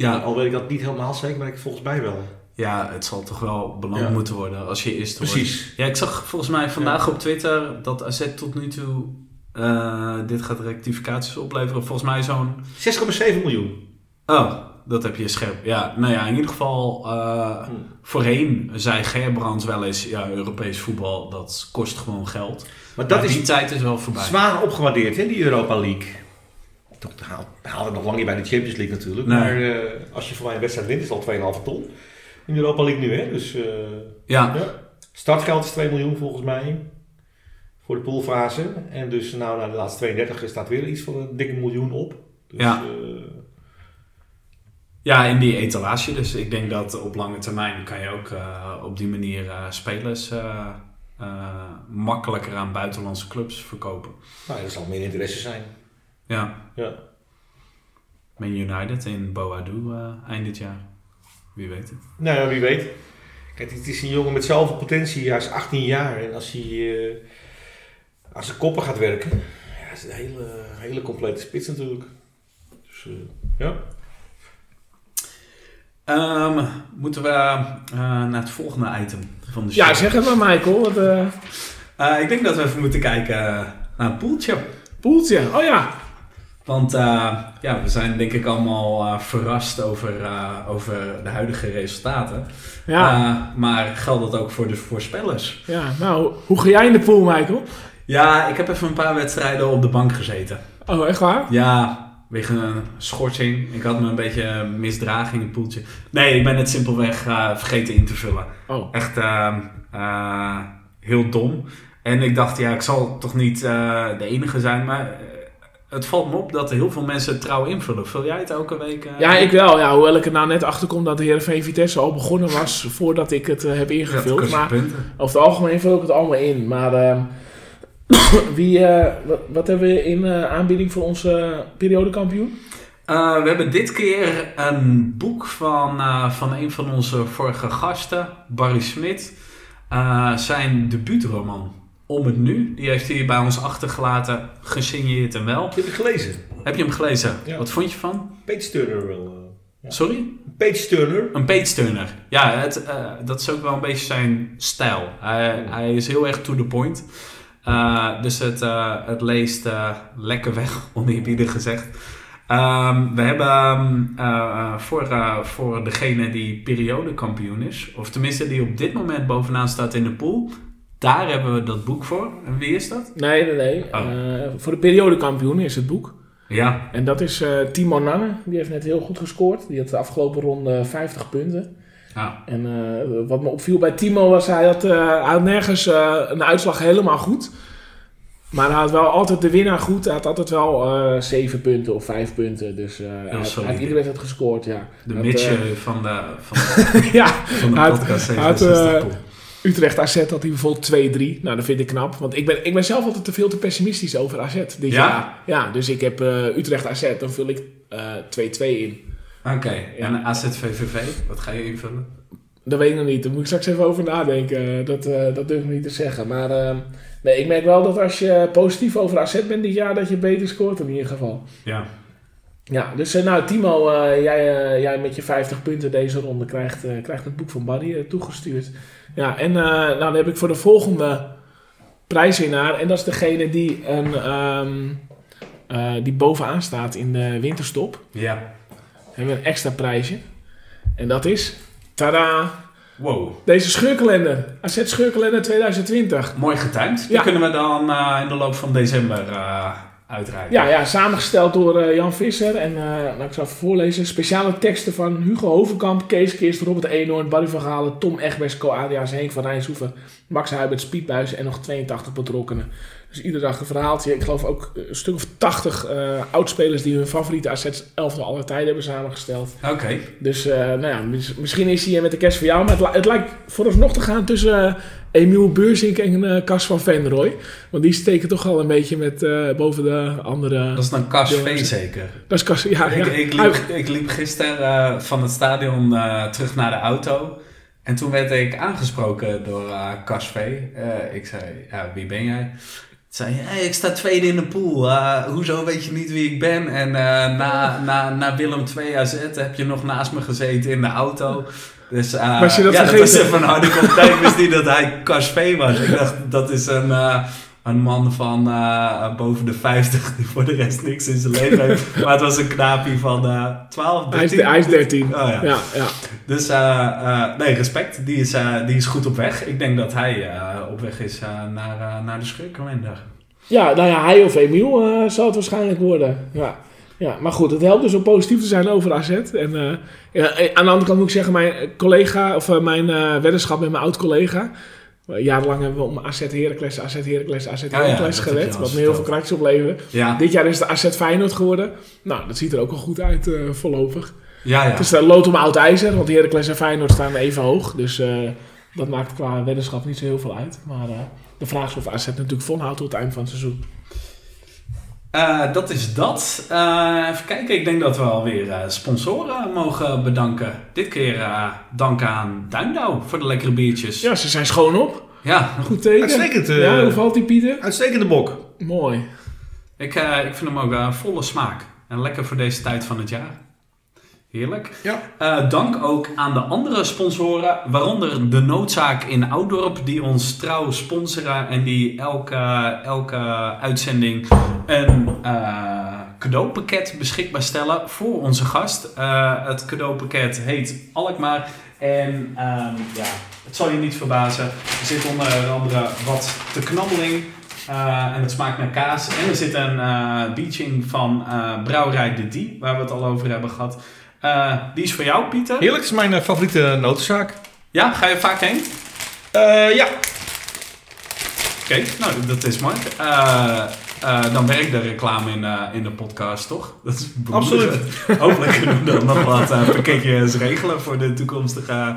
Ja,
Al weet ik dat niet helemaal zeker, maar ik volgens mij wel.
ja, het zal toch wel
Ja.
moeten worden als je eerste wordt.
Precies.
Ja, ik zag volgens mij vandaag op Twitter dat AZ tot nu toe Eh, dit gaat rectificaties opleveren. Volgens mij zo'n...
6,7 miljoen.
Oh, dat heb je scherp. Ja, nou ja, in ieder geval... eh,
Hm.
voorheen zei Gerbrands wel eens... Ja, Europees voetbal, dat kost gewoon geld.
Maar dat
Maar
is
die tijd is wel voorbij.
zwaar opgewaardeerd, hè, die Europa League. Toch, we halen het nog lang niet bij de Champions League natuurlijk.
Nee.
Maar eh, als je voor mij een wedstrijd wint, is het al 2,5 ton. In de Europa League nu, hè. Dus eh,
Ja,
ja. startgeld is 2 miljoen volgens mij. Voor de poolfase. En dus nou, na de laatste 32 staat weer iets van een dikke miljoen op. Dus,
Ja.
eh,
Ja, in die etalage. Dus ik denk dat op lange termijn kan je ook op die manier spelers makkelijker aan buitenlandse clubs verkopen.
nou, er zal meer interesse zijn.
Ja,
Ja.
Man United in Boadu eh, eind dit jaar. Wie weet het.
Nou ja, wie weet. Kijk, het is een jongen met zoveel potentie. Hij is 18 jaar. En als hij eh, als zijn koppen gaat werken, ja, is het een hele, hele complete spits natuurlijk. Dus eh, ja.
Ehm, moeten we eh, naar het volgende item van de show?
Ja, zeg het maar, Michael. Wat, eh
Eh, ik denk dat we even moeten kijken naar het poeltje.
poeltje. Oh ja.
Want eh, ja, we zijn denk ik allemaal eh, verrast over, eh, over de huidige resultaten.
Ja.
Maar geldt dat ook voor de voorspellers?
ja. Nou, hoe ga jij in de pool, Michael?
Ja, ik heb even een paar wedstrijden op de bank gezeten.
Oh, echt waar?
Ja, wegen een schorsing. Ik had me een beetje misdragen in het poeltje. Nee, ik ben het simpelweg vergeten in te vullen.
Oh.
Echt heel dom. En ik dacht, ja, ik zal toch niet de enige zijn, maar het valt me op dat heel veel mensen trouw invullen. Vul jij het elke week? eh,
Ja, ik wel. Ja, hoewel ik er nou net achter kom dat de Heerenveen Vitesse al begonnen was voordat ik het eh, heb
Ja,
ingevuld.
je
maar
punten.
over het algemeen vul ik het allemaal in. Maar ehm, wie, eh, wat, wat hebben we in aanbieding voor onze periodekampioen?
We hebben dit keer een boek van, van een van onze vorige gasten, Barry Smit. Zijn debuutroman Om het Nu. Die heeft hij bij ons achtergelaten, gesigneerd en wel.
Die heb ik gelezen.
Heb je hem gelezen?
Ja.
Wat vond je van?
Page Turner wel. eh. Ja.
Sorry?
Page Turner.
Een page-turner. Ja, het, eh, dat is ook wel een beetje zijn stijl. Hij, hij is heel erg to the point. Eh, dus het, het leest lekker weg, oneerbiedig gezegd. Ehm, we hebben ehm, eh, voor, voor degene die periodekampioen is, of tenminste die op dit moment bovenaan staat in de pool, daar hebben we dat boek voor. En wie is dat?
Nee, nee, nee.
Oh.
Eh, voor de periodekampioen is het boek.
Ja,
En dat is eh, Timo Nanne. Die heeft net heel goed gescoord. Die had de afgelopen ronde 50 punten.
ah,
En eh, wat me opviel bij Timo was, hij had, hij had nergens een uitslag helemaal goed. Maar hij had wel altijd de winnaar goed. Hij had altijd wel eh 7 punten of 5 punten. Dus hij, had, hij
solide.
had iedere wedstrijd gescoord, ja.
de
eh,
van de, van de,
ja,
van de
Hij had-
podcast.
had,
67 pool.
Utrecht AZ had hij bijvoorbeeld 2-3. Nou, dat vind ik knap. Want ik ben, ik ben zelf altijd te veel te pessimistisch over AZ dit
Ja?
jaar. Ja, dus ik heb eh, Utrecht AZ, dan vul ik eh 2-2 in.
Oké,
Ja.
en AZVVV, wat ga je invullen?
Dat weet ik nog niet. Daar moet ik straks even over nadenken. Dat, eh, dat durf ik niet te zeggen. Maar eh, nee, ik merk wel dat als je positief over AZ bent dit jaar, dat je beter scoort in ieder geval.
Ja.
Ja, dus eh, nou Timo, eh, jij, eh, jij met je 50 punten deze ronde krijgt, krijgt het boek van Barry toegestuurd. Ja, en nou, dan heb ik voor de volgende prijswinnaar. En dat is degene die, een, ehm, eh, die bovenaan staat in de winterstop.
Ja.
Hebben een extra prijsje. En dat is, tada,
Wow.
deze scheurkalender. AZ scheurkalender 2020.
Mooi getimed. Die
Ja.
kunnen we dan in de loop van december uitreiken.
Ja, ja, samengesteld door eh, Jan Visser. En nou, ik zal even voorlezen. Speciale teksten van Hugo Hovenkamp, Kees Kist, Robert Eenhoorn, Barry van Galen, Tom Egbers, Co Adriaans, Henk van Rijnshoeven, Max Huibert, Spietbuis en nog 82 betrokkenen. Dus iedere dag een verhaaltje. Ik geloof ook een stuk of 80 eh oudspelers die hun favoriete AZ 11 van alle tijden hebben samengesteld.
Oké.
Dus nou ja, mis- misschien is hij met de kerst voor jou. Maar het, li- het lijkt vooralsnog te gaan tussen Emiel Beursink en eh Cas van Venrooy. Want die steken toch al een beetje met eh, boven de andere...
Dat is dan Cas V zeker.
Dat is Cas, ja.
Ik,
ja.
ik, liep, ik liep gisteren eh, van het stadion terug naar de auto. En toen werd ik aangesproken door Cas V. Ik zei, ja, wie ben jij? Toen zei hij, hey, ik sta tweede in de pool. Hoezo weet je niet wie ik ben? En na, na, na Willem 2 AZ heb je nog naast me gezeten in de auto. Dus eh,
Was je dat
ja, dat
vergeten?
was even een harde contact. Ik wist niet dat hij Cas V was. Ik dacht, dat is een, eh, een man van eh, boven de 50 die voor de rest niks in zijn leven heeft. Maar het was een knaapje van eh 12,
Hij is,
13.
hij is 13.
Oh, ja.
Ja, ja.
Dus nee, respect. Die is, die is goed op weg. Ik denk dat hij op weg is naar, naar de scheurkalender.
ja, nou ja, hij of Emiel zal het waarschijnlijk worden. Ja. Ja, maar goed, het helpt dus om positief te zijn over AZ. En eh, ja, eh, aan de andere kant moet ik zeggen, mijn collega, of eh, mijn eh, weddenschap met mijn oud-collega. Jarenlang hebben we om AZ Heracles, AZ Heracles, AZ
Ja, ja,
Heracles gered.
al
Wat me heel veel kratjes opleverde.
Ja,
Dit jaar is het AZ Feyenoord geworden. Nou, dat ziet er ook wel goed uit voorlopig.
ja, ja.
Het is uh, lood om oud ijzer, want Heracles en Feyenoord staan even hoog. Dus dat maakt qua weddenschap niet zo heel veel uit. Maar de vraag is of AZ natuurlijk volhoudt tot het eind van het seizoen.
Eh, dat is dat. Eh, even kijken, ik denk dat we alweer eh, sponsoren mogen bedanken. Dit keer eh dank aan Duindouw voor de lekkere biertjes.
Ja, ze zijn schoon op.
Ja,
Goed teken.
Uitstekend,
ja, hoe valt die Pieter?
Uitstekende bok.
Mooi.
ik, ik vind hem ook volle smaak. En lekker voor deze tijd van het jaar. Heerlijk.
Ja.
Eh, dank ook aan de andere sponsoren, waaronder de Noodzaak in Oudorp, die ons trouw sponsoren en die elke, elke uitzending een eh, cadeaupakket beschikbaar stellen voor onze gast. Eh, het cadeaupakket heet Alkmaar en ehm, ja, het zal je niet verbazen, er zit onder andere wat te knabbeling. eh, en het smaakt naar kaas. En er zit een beaching van eh, Brouwerij De Die, waar we het al over hebben gehad. Eh, die is voor jou, Pieter.
Heerlijk, is mijn eh, favoriete notenzaak.
Ja, ga je vaak heen?
Eh, ja.
Oké, nou, dat is mooi. Eh, eh, dan werkt de reclame in, in de podcast, toch? Dat is bemoedigend. Hopelijk kunnen we dan nog wat pakketjes regelen voor de toekomstige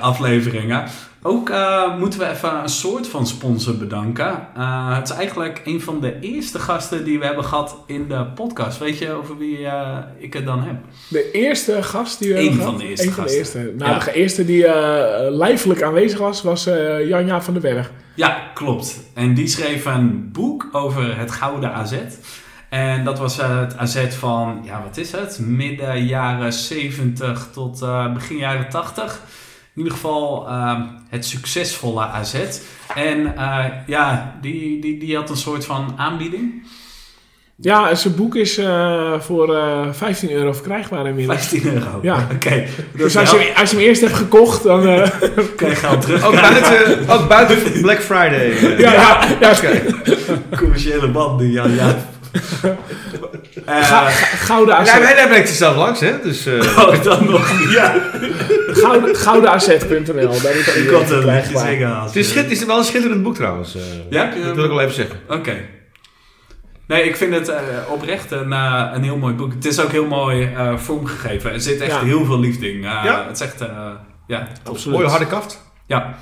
afleveringen. Ook eh, moeten we even een soort van sponsor bedanken. Eh, het is eigenlijk een van de eerste gasten die we hebben gehad in de podcast. Weet je over wie eh, ik het dan heb?
De eerste gast die we
Eén
hebben
van
gehad?
de eerste
Eén van de eerste. Nou,
Ja.
de eerste die lijfelijk aanwezig was, was Janja van den Berg.
Ja, klopt. En die schreef een boek over het Gouden AZ. En dat was het AZ van, ja, wat is het? Midden jaren 70 tot begin jaren 80. In ieder geval eh, het succesvolle AZ. En eh, ja, die, die, die had een soort van aanbieding.
Ja, zijn boek is eh, voor eh 15 euro verkrijgbaar inmiddels.
15 euro.
Ja.
Oké.
Dus als je, als je hem eerst hebt gekocht, dan... eh,
kan je geld terug.
Ook buiten, ook buiten Black Friday. eh.
ja, ja, ja,
Commerciële banden, ja, ja. Eh,
Ga- gouden AZ.
wij daar brengt hij zelf langs, hè. Dus, eh,
oh, dan nog, ja.
Gouden, goudenaz.nl.
Ik had als
het, is het is wel een schitterend boek trouwens. eh.
Ja,
dat wil ik wel even zeggen.
Oké. Nee, ik vind het eh, oprecht een, eh, een heel mooi boek. Het is ook heel mooi eh, vormgegeven. Er zit echt
Ja.
heel veel liefde in. Uh,
Ja?
Het is echt, eh, ja.
Absoluut.
Mooie harde kaft.
Ja.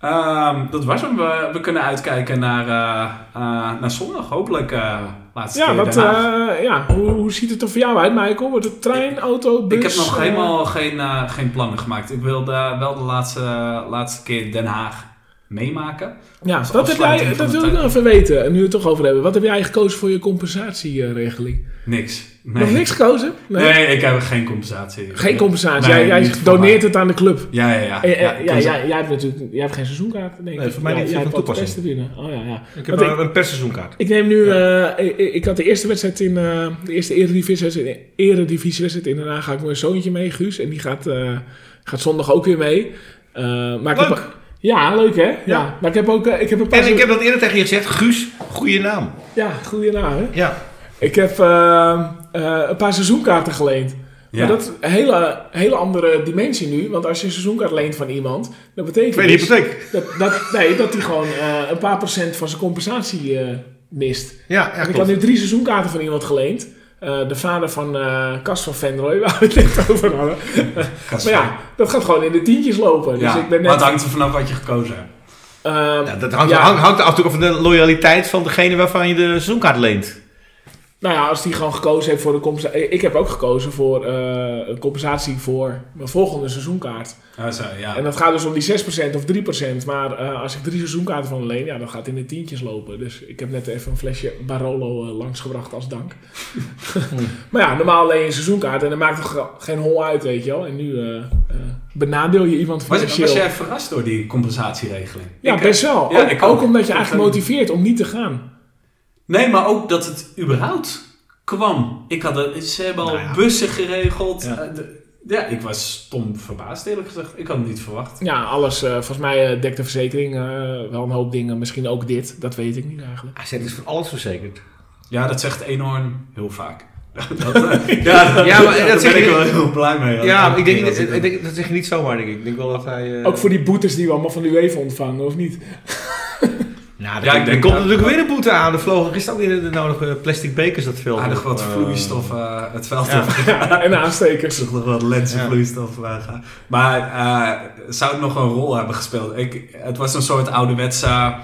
Ehm, dat was hem. We, we kunnen uitkijken naar, eh, eh, naar zondag. Hopelijk eh laatste
Ja,
keer
wat, ja hoe, hoe ziet het er voor jou uit, Michael? Wordt het trein, auto, bus?
Ik heb nog helemaal geen, geen plannen gemaakt. Ik wilde wel de laatste, laatste keer Den Haag meemaken.
Ja,
als
wat heb jij, dat wil ik nog even weten, en nu we het toch over hebben. Wat heb jij gekozen voor je compensatieregeling?
Niks. Nee.
Nog niks gekozen?
Nee. ik heb geen compensatie.
Geen compensatie.
Nee,
jij jij doneert het aan de club.
Ja, ja, ja. Ja,
ja,
ik kan
jij, jij hebt natuurlijk jij hebt geen seizoenkaart, denk
Nee,
ik.
voor mij
Ja,
niet
jij hebt
toepassing.
te winnen. Oh ja, ja.
Ik heb
Want
een, een persseizoenkaart.
Ik neem nu, eh, ik, ik had de eerste wedstrijd in, eh, de eerste eredivisiewedstrijd eredivisiewedstrijd in Den Haag, ga ik met mijn zoontje mee, Guus. En die gaat, eh, gaat zondag ook weer mee. Eh, maar ik
Leuk.
Heb, ja, leuk hè? Ja. Maar ik heb ook, ik heb een paar...
En ik heb dat eerder tegen je gezegd. Guus, goede naam.
Ja, goede naam hè?
Ja.
Ik heb eh, eh, een paar seizoenkaarten geleend.
Ja.
Maar dat is een hele, hele andere dimensie nu. Want als je een seizoenkaart leent van iemand, dat betekent
Tweede
dus
hypotheek.
dat, dat, nee, dat hij gewoon eh, een paar procent van zijn compensatie eh, mist.
Ja,
En ik had nu drie seizoenkaarten van iemand geleend. De vader van Cas van Venrooy, waar we het net over hadden. Maar ja, dat gaat gewoon in de tientjes lopen. Dus
ja,
ik ben
maar
net...
het hangt er vanaf wat je gekozen hebt.
ehm,
Ja, dat hangt,
Ja.
hangt, hangt er af van de loyaliteit van degene waarvan je de seizoenkaart leent.
Nou ja, als die gewoon gekozen heeft voor de compensatie. Ik heb ook gekozen voor eh, een compensatie voor mijn volgende seizoenkaart.
Ja, zo, ja.
En dat gaat dus om die 6% of 3%. Maar eh, als ik drie seizoenkaarten van leen, ja, dan gaat het in de tientjes lopen. Dus ik heb net even een flesje Barolo eh, langsgebracht als dank. maar ja, normaal leen je een seizoenkaart en dan maakt het ge- geen hol uit, weet je wel. En nu eh, eh, benadeel je iemand
Was,
financieel.
was jij verrast door die compensatieregeling?
Ja,
Ik,
best wel.
ja,
ook,
ik
ook
ook.
omdat je eigenlijk motiveert om niet te gaan.
Nee, maar ook dat het überhaupt kwam. Ik had het, ze hebben al
Nou ja.
bussen geregeld.
Ja.
Ja. ja, ik was stom verbaasd eerlijk gezegd. Ik had het niet verwacht.
Ja, alles. eh, volgens mij eh, dekt de verzekering eh, wel een hoop dingen. Misschien ook dit. Dat weet ik niet eigenlijk.
AZ is voor alles verzekerd.
Ja, dat zegt Eenhoorn heel vaak. Dat, eh, ja, dat,
Ja, maar dat
daar
zeg
ben ik
je-
wel heel blij mee.
Ja, maar ik denk, ik, denk, dat zeg je niet zomaar, denk ik. Ik denk wel dat hij... eh,
Ook voor die boetes die we allemaal van de UEFA ontvangen, of niet?
Nou,
Ja,
ja,
ik denk
komt natuurlijk weer een boete aan. Er vlogen gisteren ook weer de nodige plastic bekers dat veld.
aardig wat
eh,
vloeistof eh, het veld
ja.
op.
en aanstekers.
toch nog wat lenzenvloeistof uh, gaan. Maar eh, zou het nog een rol hebben gespeeld? Ik, het was een soort ouderwetse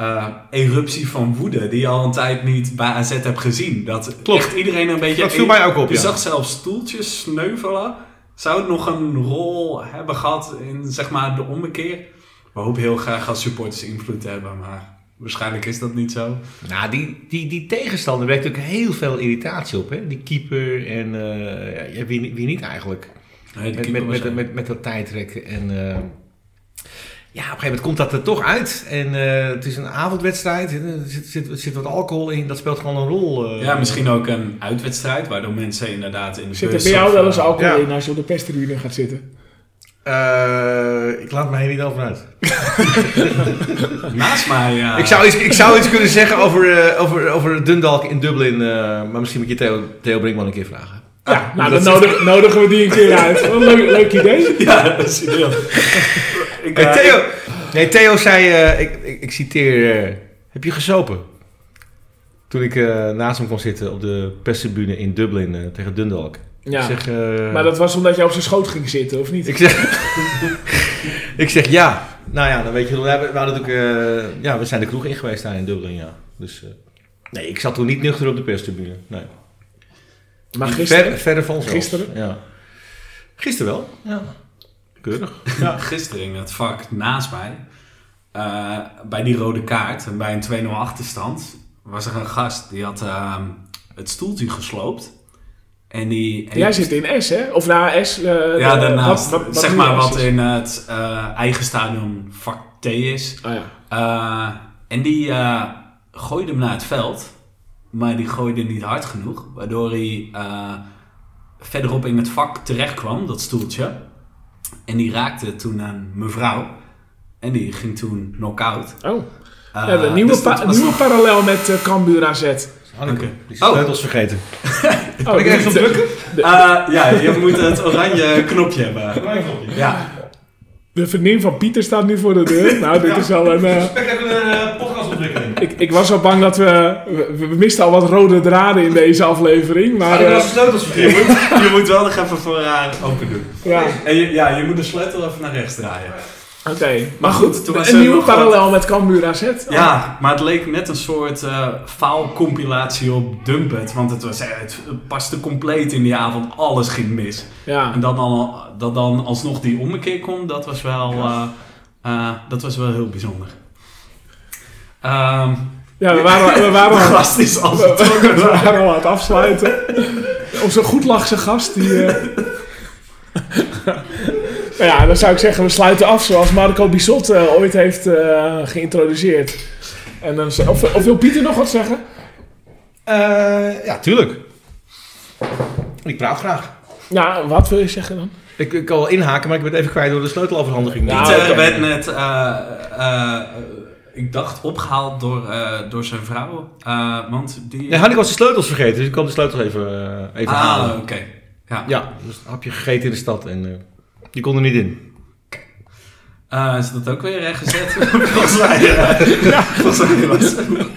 eh, eruptie van woede die je al een tijd niet bij AZ hebt gezien. Dat
Klopt.
echt iedereen een beetje...
Dat viel mij ook op,
Je
ja.
zag zelfs stoeltjes sneuvelen. Zou het nog een rol hebben gehad in zeg maar, de ommekeer? We hopen heel graag als supporters invloed te hebben, maar waarschijnlijk is dat niet zo.
Nou, die, die, die tegenstander werkt natuurlijk heel veel irritatie op. Hè? Die keeper en eh, ja, wie, wie niet eigenlijk.
Nee,
Met,
keeper
met, met, met, met dat tijdrekken. En eh, ja, op een gegeven moment komt dat er toch uit. En eh, het is een avondwedstrijd. Er zit, zit, zit wat alcohol in. Dat speelt gewoon een rol. eh.
ja, misschien ook een uitwedstrijd, waardoor mensen inderdaad in de
Zit er bij jou wel eens alcohol
ja.
in als je op de pestribune gaat zitten?
Eh, ik laat mij hier niet over uit.
Naast mij, ja.
Ik, zou iets, ik zou iets kunnen zeggen over, eh, over, over Dundalk in Dublin. eh, maar misschien moet je Theo, Theo Brinkman een keer vragen.
Ja, nou
dat
dan nodig- nodigen we die een keer uit. Wat een leuk, leuk idee.
Ja, dat is ik,
Hey, Theo,
ik-
nee, Theo zei, eh, ik, ik, ik citeer, eh, heb je gesopen? Toen ik eh, naast hem kon zitten op de perstribune in Dublin eh, tegen Dundalk.
Ja.
Ik zeg, eh,
Maar dat was omdat je op zijn schoot ging zitten, of niet?
ik, zeg, ik zeg ja. Nou ja, dan weet je, we, hebben- we, hadden natuurlijk, eh, ja, we zijn de kroeg in geweest daar in Dublin, ja. Dus, eh, nee, ik zat toen niet nuchter op de perstribune. Nee.
Maar gisteren?
Ver, verder van zelfs.
Gisteren?
Ja. Gisteren wel, ja. Keurig.
ja. Gisteren in het vak naast mij, eh, bij die rode kaart en bij een 2-0 achterstand, was er een gast die had ehm, het stoeltje gesloopt. En die
Jij zit in S, hè? Of na S. eh,
ja, daarnaast,
wat- wat- wat
zeg maar wat in het eh, eigen stadion vak T is.
Oh ja.
Eh, en die gooide hem naar het veld. Maar die gooide niet hard genoeg. Waardoor hij verderop in het vak terecht kwam, dat stoeltje. En die raakte toen een mevrouw. En die ging toen knock-out.
Oh. Ja, nieuwe,
dus
pa- nieuwe
nog-
parallel met uh, Cambuur AZ.
Hanneke,
Oké.
die sleutels vergeten.
Oh,
Kan ik
de-
even op drukken?
Eh, ja, je moet het oranje knopje hebben. Ja.
De vriendin van Pieter staat nu voor de deur. Nou, dit is wel een... eh,
Spectaculaire podcastontwikkeling.
ik, ik was al bang dat we, we... We misten al wat rode draden in deze aflevering. Maar eh,
de sleutels
Je
vergeten.
moet, je moet wel nog even voor haar open doen.
ja,
En je, ja, je moet de sleutel even naar rechts draaien.
Oké. Maar goed,
toen was
een nieuwe
wat-
parallel met Cambuur AZ.
Ja, maar het leek net een soort eh faalcompilatie op Dumpet. Want het, was, het paste compleet in die avond. Alles ging mis.
Ja.
En dat dan, dat dan alsnog die ommekeer komt, dat was wel, eh, eh, dat was wel heel bijzonder. Ehm
Ja, we waren, we waren, al,
gast is al
we, we waren al aan het afsluiten. Onze goedlachse gast, die... nou ja, dan zou ik zeggen, we sluiten af zoals Marco Bisot eh, ooit heeft eh, geïntroduceerd. En dan, of, of wil Pieter nog wat zeggen?
Eh, ja, tuurlijk. Ik praat graag.
Ja, wat wil je zeggen dan?
Ik, ik kan wel inhaken, maar ik ben het even kwijt door de sleuteloverhandiging.
Ja,
Pieter werd net, eh, eh, ik dacht, opgehaald door, eh, door zijn vrouw. Eh, want die...
Nee, Hanneke was de sleutels vergeten, dus ik kan de sleutels even, even
ah,
halen.
oké. Ja.
Ja, dus een hapje gegeten in de stad en eh, die kon er niet in.
Eh, is dat ook weer rechtgezet? volgens mij, eh, volgens mij was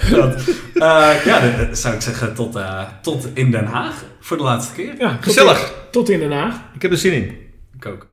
dat. Eh, ja, dan zou ik zeggen tot, eh, tot in Den Haag voor de laatste keer.
Ja, tot
Gezellig.
in- tot in Den Haag.
Ik heb er zin in.
Ik ook.